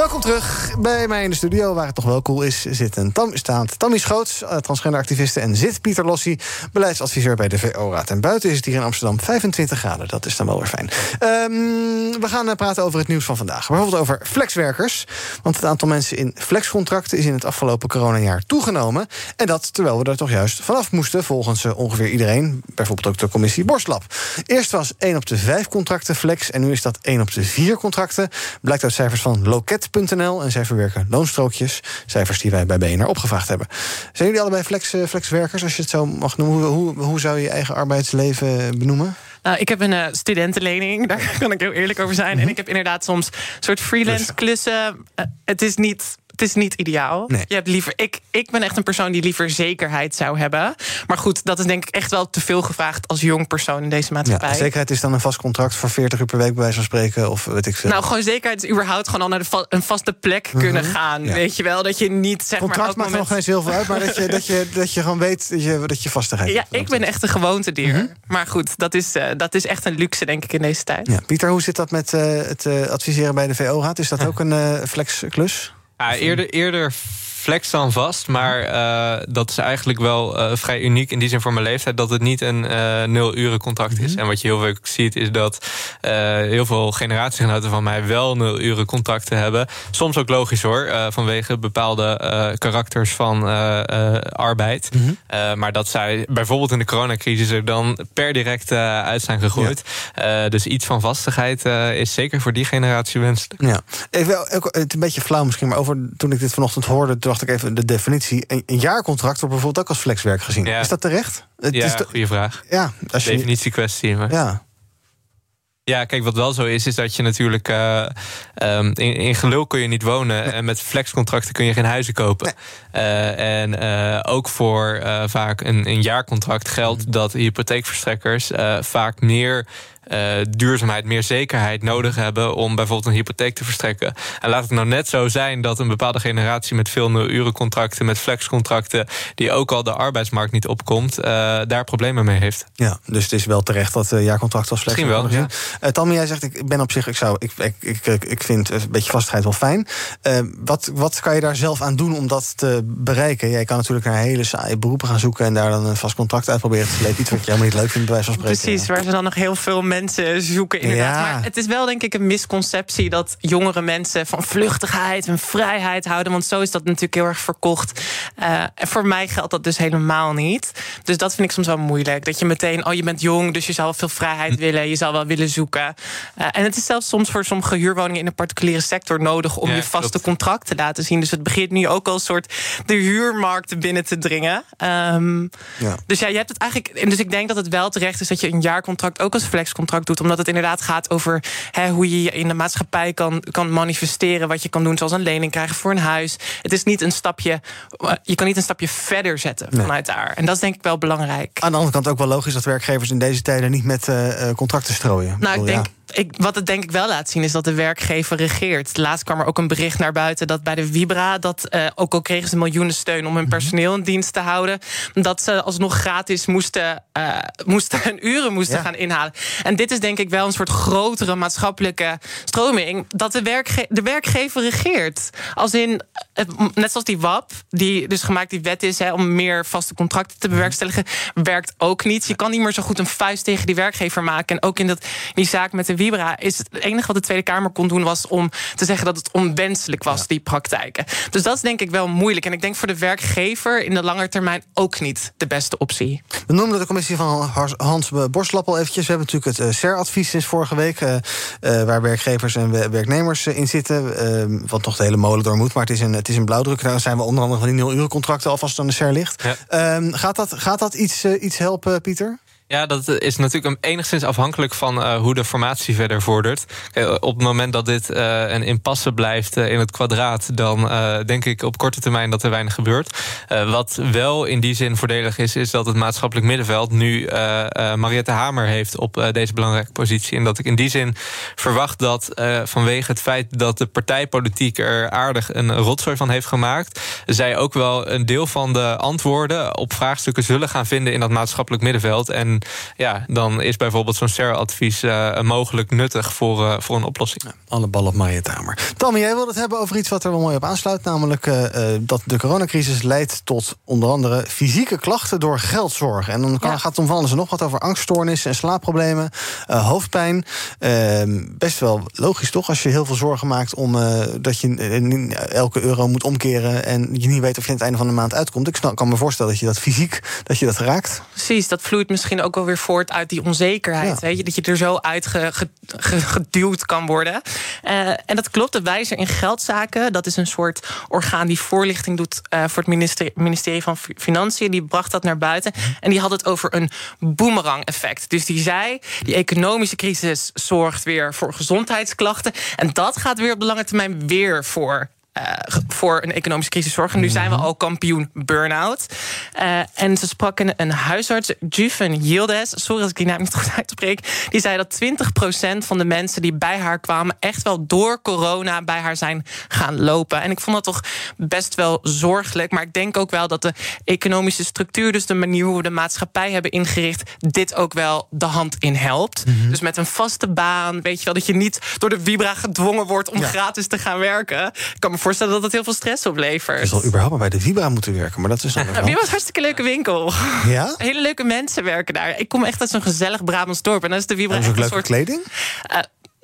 Welkom terug bij mij in de studio, waar het toch wel cool is. Zit een Tam, staat Tammy Schoots, eh, transgenderactiviste... en zit Pieter Lossi, beleidsadviseur bij de VO-raad. En buiten is het hier in Amsterdam 25 graden. Dat is dan wel weer fijn. Ehm, we gaan eh, praten over het nieuws van vandaag. Bijvoorbeeld over flexwerkers. Want het aantal mensen in flexcontracten... is in het afgelopen coronajaar toegenomen. En dat terwijl we er toch juist vanaf moesten... volgens eh, ongeveer iedereen, bijvoorbeeld ook de commissie Borstlab. Eerst was 1 op de 5 contracten flex... en nu is dat 1 op de 4 contracten. Blijkt uit cijfers van Loket flex.nl en zij verwerken loonstrookjes. Cijfers die wij bij BNR opgevraagd hebben. Zijn jullie allebei flex, eh, flexwerkers, als je het zo mag noemen? Hoe, hoe, hoe zou je je eigen arbeidsleven benoemen? Nou, ik heb een eh, studentenlening, daar kan ik heel eerlijk over zijn. En ik heb inderdaad soms een soort freelance klussen. Eh, het is niet. Het is niet ideaal. Nee. Je hebt liever, ik, ik ben echt een persoon die liever zekerheid zou hebben. Maar goed, dat is denk ik echt wel te veel gevraagd als jong persoon in deze maatschappij. Ja, zekerheid is dan een vast contract voor 40 uur per week, bij wijze van spreken, of weet ik veel. Nou, gewoon zekerheid is überhaupt gewoon al naar de va- een vaste plek kunnen gaan. Ja. Weet je wel, dat je niet zeg contract maar. elk maakt er nog moment- geen zoveel uit, maar dat je, dat je, dat je gewoon weet dat je, dat je vastigheid Ja, hebt. ik ben echt een gewoontedier. Mhm. Maar goed, dat is, eh, dat is echt een luxe, denk ik, in deze tijd. Ja. Pieter, hoe zit dat met eh, het eh, adviseren bij de VO-raad? Is dat ook een flexklus? Ja, eerder, eerder flex dan vast, maar eh, dat is eigenlijk wel eh, vrij uniek in die zin voor mijn leeftijd dat het niet een eh nul uren contract is. En wat je heel veel ziet is dat eh, heel veel generatiegenoten van mij wel nul uren contracten hebben. Soms ook logisch hoor, eh, vanwege bepaalde eh, karakters van eh, eh, arbeid. Eh, maar dat zij bijvoorbeeld in de coronacrisis er dan per direct eh, uit zijn gegroeid. Eh, dus iets van vastigheid eh, is zeker voor die generatie wenselijk. Ja. Even, het een beetje flauw misschien, maar over, toen ik dit vanochtend hoorde, dacht ik even de definitie. Een, een jaarcontract wordt bijvoorbeeld ook als flexwerk gezien. Ja. Is dat terecht? Het ja, is de- goede vraag. ja, als je, Definitiekwestie. Maar. ja. Ja, kijk, wat wel zo is, is dat je natuurlijk eh, ehm, in, in gelul kun je niet wonen. En met flexcontracten kun je geen huizen kopen. Eh, en eh, ook voor vaak een, een jaarcontract geldt Mhm. dat hypotheekverstrekkers vaak meer. Eh, duurzaamheid, meer zekerheid nodig hebben om bijvoorbeeld een hypotheek te verstrekken. En laat het nou net zo zijn dat een bepaalde generatie met veel nul-urencontracten, met flexcontracten, die ook al de arbeidsmarkt niet opkomt, eh, daar problemen mee heeft. Ja, dus het is wel terecht dat uh, jaarcontract als flex Misschien wel. Eh, Tammy, jij zegt, ik ben op zich, ik, zou, ik, ik, ik, ik- vind een beetje vastigheid wel fijn. Eh, wat, wat kan je daar zelf aan doen om dat te bereiken? Jij kan natuurlijk naar hele saaie beroepen gaan zoeken... en daar dan een vast contract uit proberen te slepen. Iets wat je helemaal niet leuk vindt, bij wijze van spreken. Precies, waar ze dan nog heel veel mensen zoeken, inderdaad. Ja. Maar het is wel denk ik een misconceptie dat jongere mensen van vluchtigheid en vrijheid houden. Want zo is dat natuurlijk heel erg verkocht. Eh, en voor mij geldt dat dus helemaal niet. Dus dat vind ik soms wel moeilijk. Dat je meteen, oh je bent jong, dus je zal wel veel vrijheid willen. Je zal wel willen zoeken. Eh, en het is zelfs soms voor sommige huurwoningen in de particuliere sector nodig om Ja, je vaste klopt. contract te laten zien. Dus het begint nu ook al een soort de huurmarkt binnen te dringen. Ehm, Ja. dus ja, je hebt het eigenlijk. En dus ik denk dat het wel terecht is dat je een jaarcontract ook als flexcontract doet. Omdat het inderdaad gaat over hè, hoe je je in de maatschappij kan, kan manifesteren. Wat je kan doen, zoals een lening krijgen voor een huis. Het is niet een stapje. Je kan niet een stapje verder zetten Nee. vanuit daar. En dat is denk ik wel belangrijk. Aan de andere kant ook wel logisch dat werkgevers in deze tijden niet met eh, eh, contracten strooien. Nou, ik bedoel, denk, ja. Ik, wat het denk ik wel laat zien is dat de werkgever regeert. Laatst kwam er ook een bericht naar buiten dat bij de Vibra, dat eh, ook al kregen ze miljoenen steun om hun Mhm. personeel in dienst te houden, dat ze alsnog gratis moesten, eh, moesten hun uren moesten Ja. gaan inhalen. En dit is denk ik wel een soort grotere maatschappelijke stroming dat de, werkge de werkgever regeert. Als in, net zoals die WAP, die dus gemaakt die wet is hè, om meer vaste contracten te bewerkstelligen, werkt ook niet. Je kan niet meer zo goed een vuist tegen die werkgever maken. En ook in dat, die zaak met de Vibra is het enige wat de Tweede Kamer kon doen was om te zeggen dat het onwenselijk was, die praktijken. Dus dat is denk ik wel moeilijk. En ik denk voor de werkgever in de lange termijn ook niet de beste optie. We noemden de commissie van Hans- Borslap al eventjes. We hebben natuurlijk het eh, SER-advies sinds vorige week... eh, eh, waar werkgevers en we- werknemers in zitten. eh, wat nog de hele molen door moet, maar het is een, het is een blauwdruk. Daar zijn we onder andere van die nul-urencontracten... alvast aan de SER ligt. Ja. Ehm, gaat dat, gaat dat iets, eh, iets helpen, Pieter? Ja, dat is natuurlijk enigszins afhankelijk van eh, hoe de formatie verder vordert. Kijk, op het moment dat dit eh, een impasse blijft eh, in het kwadraat, dan eh, denk ik op korte termijn dat er weinig gebeurt. Eh, wat wel in die zin voordelig is, is dat het maatschappelijk middenveld nu eh eh, Mariette Hamer heeft op eh, deze belangrijke positie. En dat ik in die zin verwacht dat eh, vanwege het feit dat de partijpolitiek er aardig een rotzooi van heeft gemaakt, zij ook wel een deel van de antwoorden op vraagstukken zullen gaan vinden in dat maatschappelijk middenveld. En ja, dan is bijvoorbeeld zo'n SER-advies eh, mogelijk nuttig voor, eh, voor een oplossing. Alle ballen op Mariette Hamer. Tammy, jij wilde het hebben over iets wat er wel mooi op aansluit. Namelijk eh, eh, dat de coronacrisis leidt tot onder andere fysieke klachten door geldzorg. En dan kan, Ja. gaat het om van alles en nog wat over angststoornissen en slaapproblemen, eh, hoofdpijn. Ehm, best wel logisch toch als je heel veel zorgen maakt om eh, dat je elke euro moet omkeren en je niet weet of je aan het einde van de maand uitkomt. Ik snap- kan me voorstellen dat je dat fysiek dat je dat raakt. Precies, dat vloeit misschien ook wel weer voort uit die onzekerheid. Ja. Weet je, dat je er zo uitgeduwd kan worden. Eh, en dat klopt, de wijzer in geldzaken... dat is een soort orgaan die voorlichting doet... eh, voor het ministerie, ministerie van Fi- Financiën. Die bracht dat naar buiten. En die had het over een boomerang-effect. Dus die zei, die economische crisis zorgt weer voor gezondheidsklachten. En dat gaat weer op de lange termijn weer voor voor een economische crisis zorgen. Nu zijn we al kampioen burn-out. Eh, en ze sprak een, een huisarts, Juven Yildiz... sorry als ik die naam niet goed uitspreek... die zei dat 20% van de mensen die bij haar kwamen... echt wel door corona bij haar zijn gaan lopen. En ik vond dat toch best wel zorgelijk. Maar ik denk ook wel dat de economische structuur... dus de manier hoe we de maatschappij hebben ingericht... dit ook wel de hand in helpt. Dus met een vaste baan, weet je wel... dat je niet door de Vibra gedwongen wordt om Ja. gratis te gaan werken. Ik kan me voorstellen dat dat heel veel stress oplevert. Je zal überhaupt maar bij de Vibra moeten werken, maar dat is dan Vibra is een hartstikke leuke winkel. Ja? Hele leuke mensen werken daar. Ik kom echt uit zo'n gezellig Brabants dorp. En dan is de Vibra echt ook een leuke soort... kleding? Eh,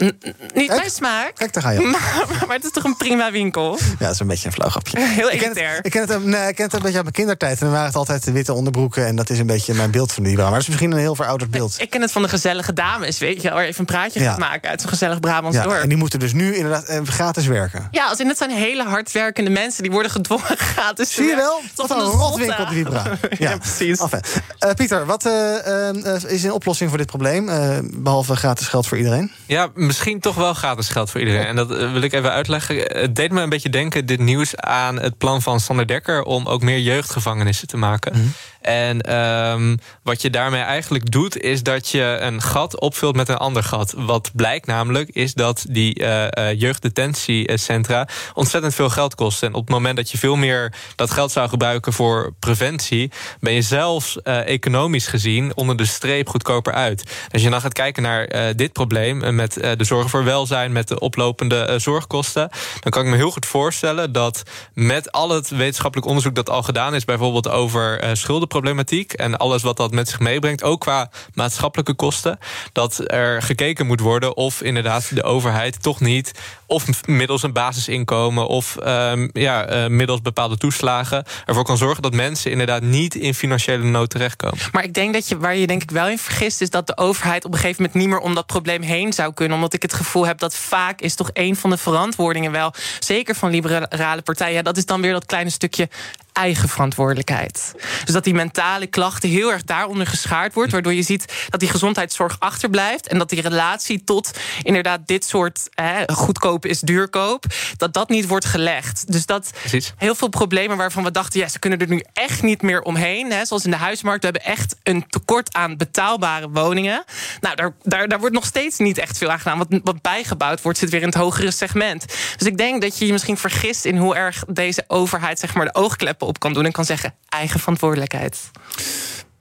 n- niet mijn smaak. Kijk, daar ga je. op. Maar, maar het is toch een prima winkel. Ja, dat is een beetje een flauw grapje. Heel Ik ken, het, elitair. ik, ken het, nee, ik ken het een beetje uit mijn kindertijd. En dan waren het altijd de witte onderbroeken. En dat is een beetje mijn beeld van de Vibra. Maar dat is misschien een heel verouderd beeld. Ik ken het van de gezellige dames, weet je. Waar je even een praatje Ja. gaat maken uit zo'n gezellig Brabants Ja, dorp. en die moeten dus nu inderdaad eh, gratis werken. Ja, als in het zijn hele hardwerkende mensen. Die worden gedwongen gratis te Zie je werken. wel? Tot Wat een rotwinkel, die Vibra. ja, precies. Enfin, eh, Pieter, wat eh, is een oplossing voor dit probleem? eh, behalve gratis geld voor iedereen? Ja, misschien toch wel gratis geld voor iedereen. En dat eh, wil ik even uitleggen. Het deed me een beetje denken, dit nieuws, aan het plan van Sander Dekker... om ook meer jeugdgevangenissen te maken. En ehm, wat je daarmee eigenlijk doet, is dat je een gat opvult met een ander gat. Wat blijkt namelijk, is dat die eh, eh, jeugddetentiecentra ontzettend veel geld kosten. En op het moment dat je veel meer dat geld zou gebruiken voor preventie, ben je zelfs eh, economisch gezien onder de streep goedkoper uit. Als je dan gaat kijken naar dit probleem met de zorg voor welzijn, met de oplopende zorgkosten, dan kan ik me heel goed voorstellen dat met al het wetenschappelijk onderzoek dat al gedaan is, bijvoorbeeld over schuldenproblemen kostenproblematiek en alles wat dat met zich meebrengt, ook qua maatschappelijke kosten, dat er gekeken moet worden of inderdaad de overheid toch niet of middels een basisinkomen of um, ja, uh, middels bepaalde toeslagen ervoor kan zorgen dat mensen inderdaad niet in financiële nood terechtkomen. Maar ik denk dat je waar je denk ik wel in vergist is dat de overheid op een gegeven moment niet meer om dat probleem heen zou kunnen, omdat ik het gevoel heb dat vaak is toch een van de verantwoordingen wel, zeker van liberale partijen, dat is dan weer dat kleine stukje eigen verantwoordelijkheid. Dus dat die mentale klachten heel erg daaronder geschaard wordt, waardoor je ziet dat die gezondheidszorg achterblijft en dat die relatie tot inderdaad dit soort hè, goedkoop is duurkoop, dat dat niet wordt gelegd. Dus dat Precies. heel veel problemen waarvan we dachten, ja, ze kunnen er nu echt niet meer omheen. Hè, zoals in de huismarkt, we hebben echt een tekort aan betaalbare woningen. Nou, daar, daar, daar wordt nog steeds niet echt veel aan gedaan. Wat, wat bijgebouwd wordt, zit weer in het hogere segment. Dus ik denk dat je je misschien vergist in hoe erg deze overheid zeg maar de oogkleppen op kan doen en kan zeggen eigen verantwoordelijkheid.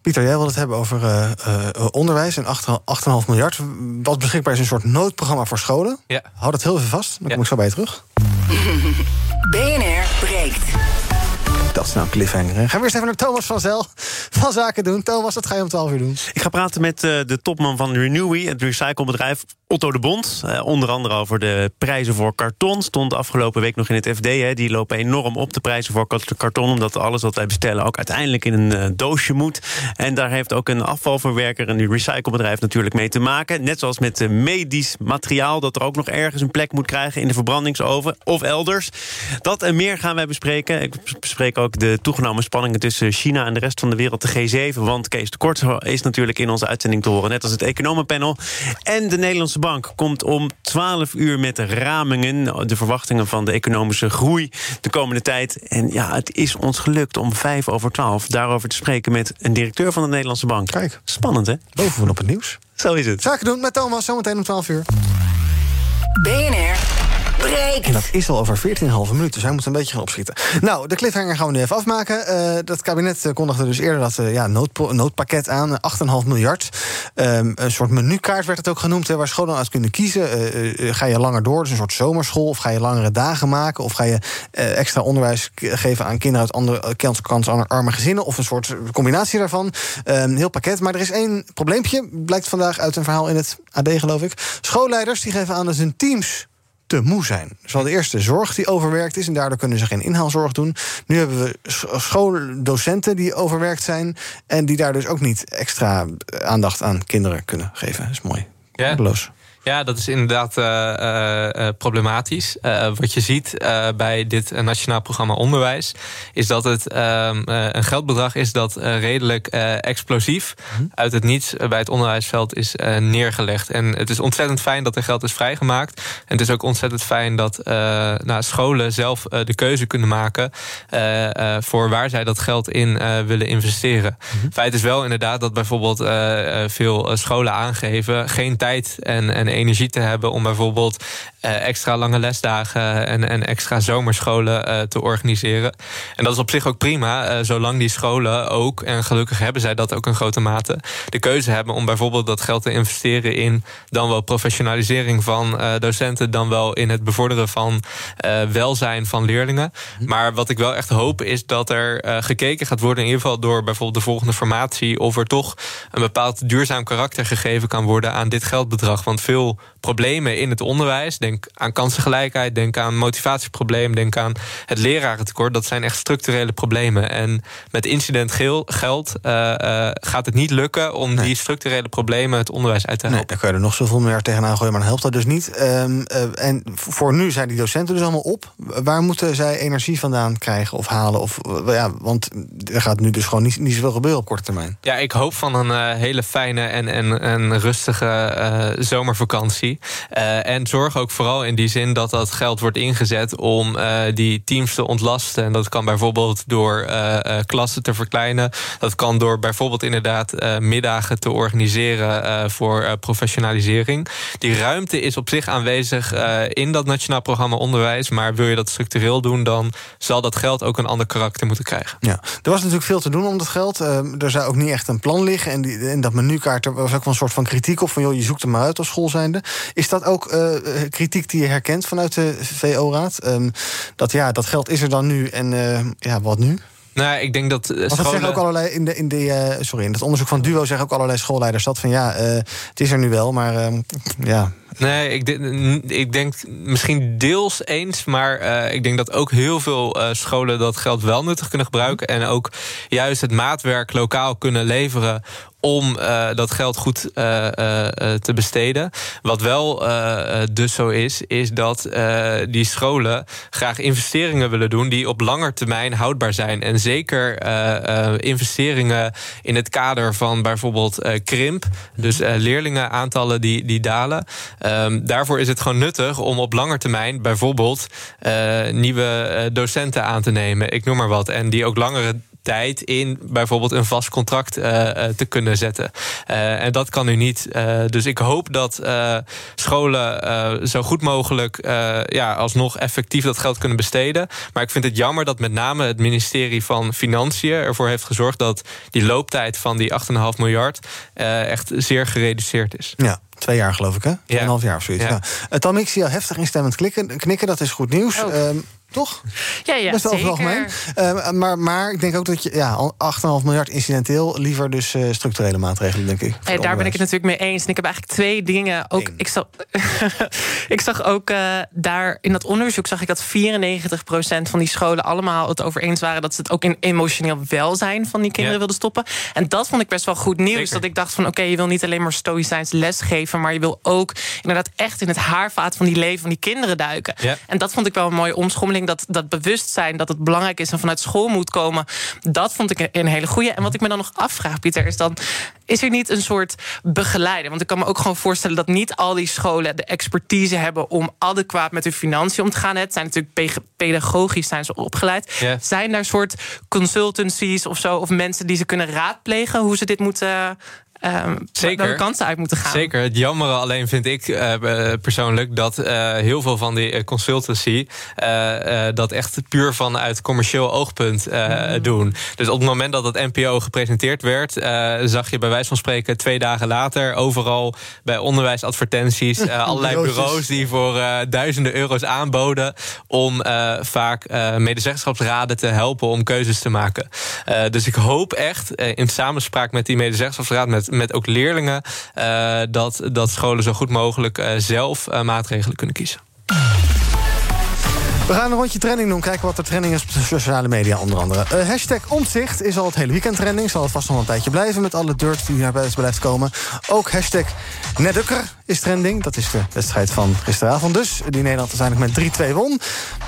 Pieter, jij wil het hebben over uh, uh, onderwijs en 8,5 miljard. Wat beschikbaar is een soort noodprogramma voor scholen. Ja. Hou dat heel even vast, dan kom ik zo bij je terug. BNR breekt. Dat is nou een cliffhanger. Gaan we eerst even naar Thomas van Zel van Zaken doen. Thomas, wat ga je om 12 uur doen? Ik ga praten met uh, de topman van Renewy, het recyclebedrijf Otto de Bond. Uh, onder andere over de prijzen voor karton. Stond afgelopen week nog in het FD. Hè. Die lopen enorm op, de prijzen voor karton. Omdat alles wat wij bestellen ook uiteindelijk in een uh, doosje moet. En daar heeft ook een afvalverwerker, een recyclebedrijf natuurlijk mee te maken. Net zoals met medisch materiaal. Dat er ook nog ergens een plek moet krijgen in de verbrandingsoven of elders. Dat en meer gaan wij bespreken. Ik bespreek ook de toegenomen spanningen tussen China en de rest van de wereld, de G7. Want Kees de Kort is natuurlijk in onze uitzending te horen. Net als het economenpanel. En de Nederlandse Bank komt om 12 uur met ramingen. De verwachtingen van de economische groei de komende tijd. En ja, het is ons gelukt om 5 over 12 daarover te spreken met een directeur van de Nederlandse Bank. Kijk. Spannend, hè? Bovenop op het nieuws. Zo is het. Zaken doen met Thomas, zometeen om 12 uur. BNR breekt. En dat is al over 14,5 minuten, dus hij moet een beetje gaan opschieten. Nou, de cliffhanger gaan we nu even afmaken. Uh, dat kabinet kondigde dus eerder dat uh, ja, nood, noodpakket aan, 8,5 miljard. Um, een soort menukaart werd het ook genoemd, waar scholen uit kunnen kiezen. Ga je langer door, dus een soort zomerschool, of ga je langere dagen maken, of ga je extra onderwijs geven aan kinderen uit andere kansarme gezinnen, of een soort combinatie daarvan. Um, heel pakket. Maar er is één probleempje, blijkt vandaag uit een verhaal in het AD, geloof ik. Schoolleiders die geven aan dat hun teams te moe zijn. Dus de eerste zorg die overwerkt is en daardoor kunnen ze geen inhaalzorg doen. Nu hebben we schooldocenten die overwerkt zijn en die daar dus ook niet extra aandacht aan kinderen kunnen geven. Dat is mooi. Ja. Ja, dat is inderdaad uh, uh, problematisch. Uh, wat je ziet bij dit Nationaal Programma Onderwijs... is dat het ehm, een geldbedrag is dat redelijk explosief... Mm. uit het niets bij het onderwijsveld is neergelegd. En het is ontzettend fijn dat er geld is vrijgemaakt. En het is ook ontzettend fijn dat nou, scholen zelf de keuze kunnen maken... voor waar zij dat geld in willen investeren. Mm. Feit is wel inderdaad dat bijvoorbeeld veel scholen aangeven... geen tijd en, en energie te hebben om bijvoorbeeld extra lange lesdagen en, en extra zomerscholen uh, te organiseren. En dat is op zich ook prima, uh, zolang die scholen ook, en gelukkig hebben zij dat ook in grote mate, de keuze hebben om bijvoorbeeld dat geld te investeren in dan wel professionalisering van docenten, dan wel in het bevorderen van welzijn van leerlingen. Maar wat ik wel echt hoop is dat er gekeken gaat worden, in ieder geval door bijvoorbeeld de volgende formatie, of er toch een bepaald duurzaam karakter gegeven kan worden aan dit geldbedrag. Want veel problemen in het onderwijs, denk aan kansengelijkheid, denk aan motivatieprobleem, denk aan het lerarentekort. Dat zijn echt structurele problemen. En met incident geld uh, uh, gaat het niet lukken om nee. die structurele problemen het onderwijs uit te helpen. Nee, daar kun je er nog zoveel meer tegenaan gooien, maar dan helpt dat dus niet. Um, uh, en voor nu zijn die docenten dus allemaal op. Waar moeten zij energie vandaan krijgen of halen? Of, ja, want er gaat nu dus gewoon niet, niet zoveel gebeuren op korte termijn. Ja, ik hoop van een hele fijne en, en, en rustige zomervakantie. En zorg ook in die zin dat dat geld wordt ingezet om uh, die teams te ontlasten. En dat kan bijvoorbeeld door uh, klassen te verkleinen. Dat kan door bijvoorbeeld inderdaad middagen te organiseren voor professionalisering. Die ruimte is op zich aanwezig in dat Nationaal Programma Onderwijs. Maar wil je dat structureel doen, dan zal dat geld ook een ander karakter moeten krijgen. Ja, er was natuurlijk veel te doen om dat geld. er zou ook niet echt een plan liggen. En, die, en dat menukaart, er was ook wel een soort van kritiek op van joh, je zoekt er maar uit als school zijnde. Is dat ook uh, kritiek die je herkent vanuit de VO-raad? Um, dat ja, dat geld is er dan nu en uh, ja, wat nu? Nou, ik denk dat. Want dat scholen... zeggen ook allerlei in, de, in, de, uh, sorry, in het onderzoek van Duo zeggen ook allerlei schoolleiders dat van ja, uh, het is er nu wel, maar uh, ja. Nee, ik, ik, denk misschien deels eens, maar uh, ik denk dat ook heel veel uh, scholen dat geld wel nuttig kunnen gebruiken. En ook juist het maatwerk lokaal kunnen leveren om uh, dat geld goed te besteden. Wat wel dus zo is, is dat die scholen graag investeringen willen doen die op langer termijn houdbaar zijn. En zeker investeringen in het kader van bijvoorbeeld krimp, dus leerlingenaantallen die, die dalen. Um, daarvoor is het gewoon nuttig om op lange termijn bijvoorbeeld nieuwe docenten aan te nemen. Ik noem maar wat. En die ook langere tijd in bijvoorbeeld een vast contract uh, te kunnen zetten. En dat kan nu niet. Dus ik hoop dat scholen zo goed mogelijk ja, alsnog effectief dat geld kunnen besteden. Maar ik vind het jammer dat met name het ministerie van Financiën ervoor heeft gezorgd dat die looptijd van die 8,5 miljard echt zeer gereduceerd is. Ja. Twee jaar geloof ik, hè? Ja. jaar of zoiets. Ja. Tom, ik zie jou heftig instemmend klikken, knikken. Dat is goed nieuws. Um, toch? Ja, ja, Best wel het algemeen. Uh, maar, maar ik denk ook dat je ja, 8,5 miljard incidenteel... liever dus uh, structurele maatregelen, denk ik. Hey, daar ben ik het natuurlijk mee eens. En ik heb eigenlijk twee dingen. Ook, ik, zag, ik zag ook uh, daar in dat onderzoek... zag ik dat 94% van die scholen allemaal het over eens waren... dat ze het ook in emotioneel welzijn van die kinderen ja. wilden stoppen. En dat vond ik best wel goed nieuws. Zeker. Dat ik dacht van oké, okay, je wil niet alleen maar stoïcijns lesgeven... maar je wil ook inderdaad echt in het haarvaat van die leven van die kinderen duiken. Ja. En dat vond ik wel een mooie omschommeling dat, dat bewustzijn dat het belangrijk is en vanuit school moet komen, dat vond ik een hele goede. En wat ik me dan nog afvraag, Pieter, is dan: is er niet een soort begeleider? Want ik kan me ook gewoon voorstellen dat niet al die scholen de expertise hebben om adequaat met hun financiën om te gaan. Het zijn natuurlijk pedagogisch zijn ze opgeleid. Yeah. Zijn daar soort consultancies of zo, of mensen die ze kunnen raadplegen hoe ze dit moeten Um, Zeker. welke kansen uit moeten gaan. Zeker. Het jammere alleen vind ik uh, persoonlijk dat uh, heel veel van die consultancy uh, dat echt puur vanuit commercieel oogpunt mm. doen. Dus op het moment dat het NPO gepresenteerd werd, zag je bij wijze van spreken twee dagen later overal bij onderwijsadvertenties allerlei bureaus die voor duizenden euro's aanboden om vaak medezeggenschapsraden te helpen om keuzes te maken. dus ik hoop echt in samenspraak met die medezeggenschapsraad, met met ook leerlingen, uh, dat, dat scholen zo goed mogelijk uh, zelf uh, maatregelen kunnen kiezen. We gaan een rondje trending doen. Kijken wat er trending is op de sociale media onder andere. Uh, hashtag omzicht is al het hele weekend trending. Zal het vast nog een tijdje blijven met alle dirt die naar buiten blijft komen. Ook hashtag Nedukker is trending. Dat is de wedstrijd van gisteravond dus. Die Nederland uiteindelijk met 3-2 won.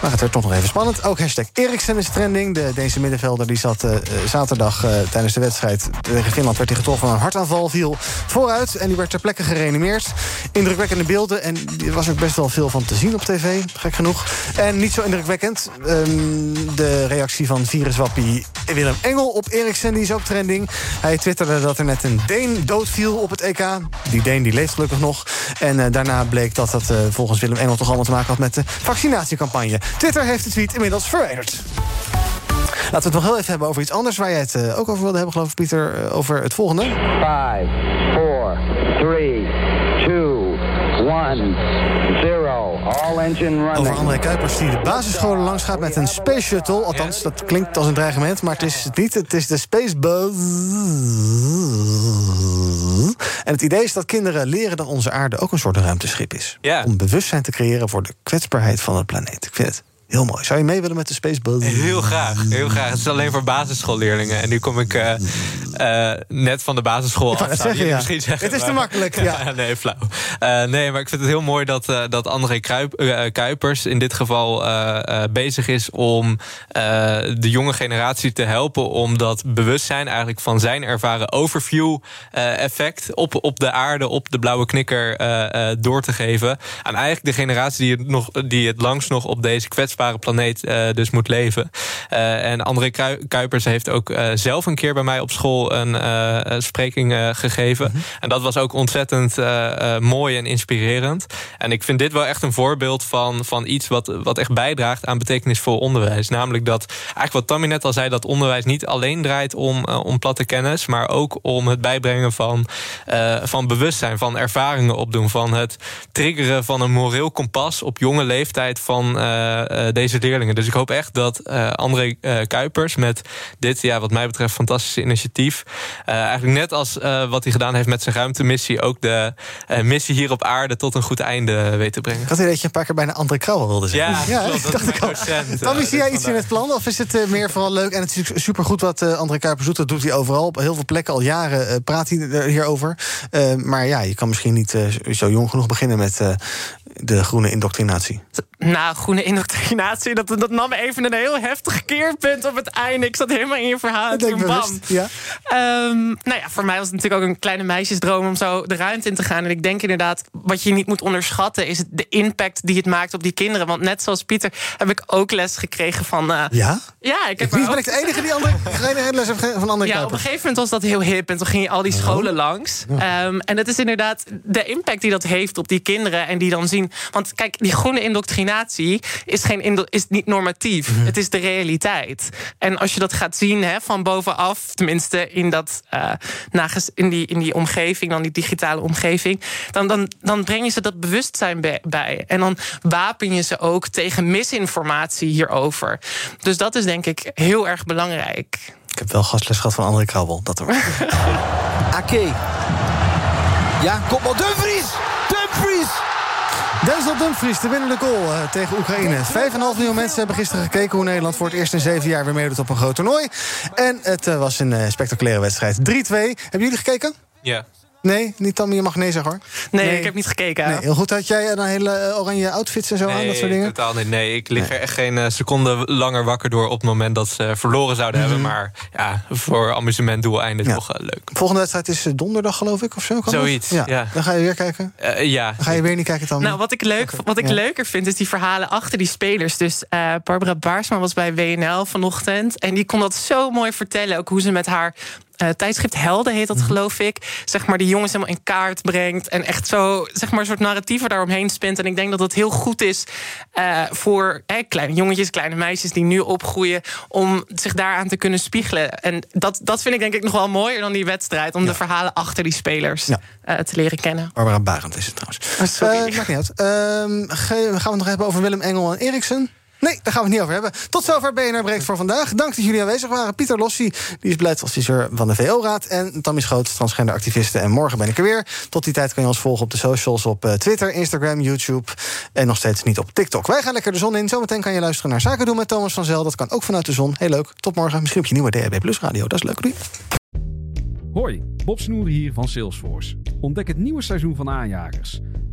Maar het werd toch nog even spannend. Ook hashtag Eriksen is trending. De Deense middenvelder die zat uh, zaterdag uh, tijdens de wedstrijd tegen Finland... werd hij getroffen van een hartaanval, viel vooruit... en die werd ter plekke gereanimeerd. Indrukwekkende beelden en er was ook best wel veel van te zien op tv, gek genoeg. En niet zo indrukwekkend. Um, de reactie van viruswappie Willem Engel op Eriksen, die is ook trending. Hij twitterde dat er net een Deen doodviel op het EK. Die Deen die leeft gelukkig nog. En uh, daarna bleek dat dat uh, volgens Willem Engel toch allemaal te maken had met de vaccinatiecampagne. Twitter heeft de tweet inmiddels verwijderd. Laten we het nog heel even hebben over iets anders... waar jij het uh, ook over wilde hebben, geloof ik, Pieter. over het volgende. 5, 4, 3, 2, 1, Over André Kuipers die de basisscholen langs gaat met een space shuttle. Althans, dat klinkt als een dreigement, maar het is het niet. Het is de Space Buzz. En het idee is dat kinderen leren dat onze aarde ook een soort ruimteschip is. Ja. Om bewustzijn te creëren voor de kwetsbaarheid van het planeet. Ik vind het Heel mooi. Zou je mee willen met de Space Buzz? Heel graag, heel graag. Het is alleen voor basisschoolleerlingen. En nu kom ik uh, uh, net van de basisschool ik af. Het zeggen, ja. misschien zeggen, het is te makkelijk, ja. nee, flauw. Uh, nee, maar ik vind het heel mooi dat, dat André Kruip, Kuipers in dit geval bezig is om de jonge generatie te helpen om dat bewustzijn eigenlijk van zijn ervaren overview effect op, op de aarde, op de blauwe knikker door te geven. Aan eigenlijk de generatie die het, nog, die het langst nog op deze kwetsbare planeet uh, dus moet leven. Uh, en André Kuipers heeft ook uh, zelf een keer bij mij op school een spreking gegeven. Mm -hmm. En dat was ook ontzettend mooi en inspirerend. En ik vind dit wel echt een voorbeeld van, van iets wat, wat echt bijdraagt aan betekenisvol onderwijs. Namelijk dat, eigenlijk wat Tammy net al zei, dat onderwijs niet alleen draait om, om platte kennis, maar ook om het bijbrengen van, van bewustzijn, van ervaringen opdoen, van het triggeren van een moreel kompas op jonge leeftijd van deze leerlingen. Dus ik hoop echt dat uh, André Kuipers met dit, ja, wat mij betreft, fantastische initiatief. eigenlijk net als wat hij gedaan heeft met zijn ruimtemissie, ook de missie hier op aarde tot een goed einde weet te brengen. Ik had dat je een paar keer bijna André Krauwel wilde zeggen. Ja, klopt, dat dacht ik al. Tammy, zie jij iets in het plan? Of is het meer vooral leuk? En het is supergoed wat André Kuipers doet. Dat doet hij overal. Op heel veel plekken al jaren praat hij er hierover. maar ja, je kan misschien niet zo jong genoeg beginnen met de groene indoctrinatie. Nou, groene indoctrinatie, dat, dat nam even een heel heftig keerpunt op het einde. Ik zat helemaal in je verhaal. Ik denk bam. Ja. Um, nou ja, voor mij was het natuurlijk ook een kleine meisjesdroom om zo de ruimte in te gaan. En ik denk inderdaad, wat je niet moet onderschatten, is de impact die het maakt op die kinderen. Want net zoals Pieter heb ik ook les gekregen van. Uh, ja? Ja, ik heb. Wie ben ik de enige die andere, les heeft van andere Ja, op een gegeven moment was dat heel hip en toen ging je al die oh. scholen langs. Um, en het is inderdaad de impact die dat heeft op die kinderen en die dan zien. Want kijk, die groene indoctrinatie is, geen is niet normatief. Mhm. Het is de realiteit. En als je dat gaat zien hè, van bovenaf, tenminste in, dat, uh, in, die, in die omgeving, dan die digitale omgeving, dan, dan, dan breng je ze dat bewustzijn bij. En dan wapen je ze ook tegen misinformatie hierover. Dus dat is denk ik heel erg belangrijk. Ik heb wel gastles gehad van André Krabbel. Dat hoor. Ake. Ja, kom maar. Dumfries! Denzel Dumfries, de winnende goal uh, tegen Oekraïne. 5,5 miljoen mensen hebben gisteren gekeken hoe Nederland voor het eerst in zeven jaar weer meedoet op een groot toernooi. En het uh, was een uh, spectaculaire wedstrijd. 3-2. Hebben jullie gekeken? Ja. Nee, niet Tammy, je mag nee zeggen hoor. Nee, ik heb niet gekeken. Nee, heel goed. Had jij een hele eh, oranje outfits en zo aan, dat soort dingen? totaal niet. Nee, ik lig er echt geen eh, seconde langer wakker door... op het moment dat ze verloren zouden hebben. Mhm. Maar ja, voor amusementdoeleinden ja. toch uh, leuk. Volgende wedstrijd is donderdag, geloof ik, of zo? Kan Zoiets, ja. Dan ga je weer kijken? ja. Dan ga je weer niet kijken, dan. Nou, wat ik, leuk, wat ik leuker vind, is die verhalen achter die spelers. Dus Barbara Baarsma was bij WNL vanochtend... en die kon dat zo mooi vertellen. Ook hoe ze met haar uh, tijdschrift Helden heet dat, mhm. geloof ik. Zeg maar, die jongens helemaal in kaart brengt. En echt zo, zeg maar, een soort narratieven daaromheen spint. En ik denk dat het heel goed is uh, voor kleine jongetjes, kleine meisjes die nu opgroeien. om zich daaraan te kunnen spiegelen. En dat, dat vind ik denk ik nog wel mooier dan die wedstrijd. Om de verhalen achter die spelers ja. uh, te leren kennen. Barbara Barend is het trouwens. Oh, sorry. maakt niet uit. Ehm, gaan we het nog hebben over Willem Engel en Eriksen? Nee, daar gaan we het niet over hebben. Tot zover BNR Breekt voor vandaag. Dank dat jullie aanwezig waren. Pieter Lossi, die is beleidsadviseur van de VO-raad. En Tammy Schoot, transgender activiste. En morgen ben ik er weer. Tot die tijd kan je ons volgen op de socials op eh, Twitter, Instagram, YouTube. En nog steeds niet op TikTok. Wij gaan lekker de zon in. Zometeen kan je luisteren naar Zaken doen met Thomas van Zel. Dat kan ook vanuit de zon. Heel leuk. Tot morgen. Misschien op je nieuwe DHB Plus radio. Dat is leuk. Doei. Hoi, Bob Snoer hier van Salesforce. Ontdek het nieuwe seizoen van Aanjagers.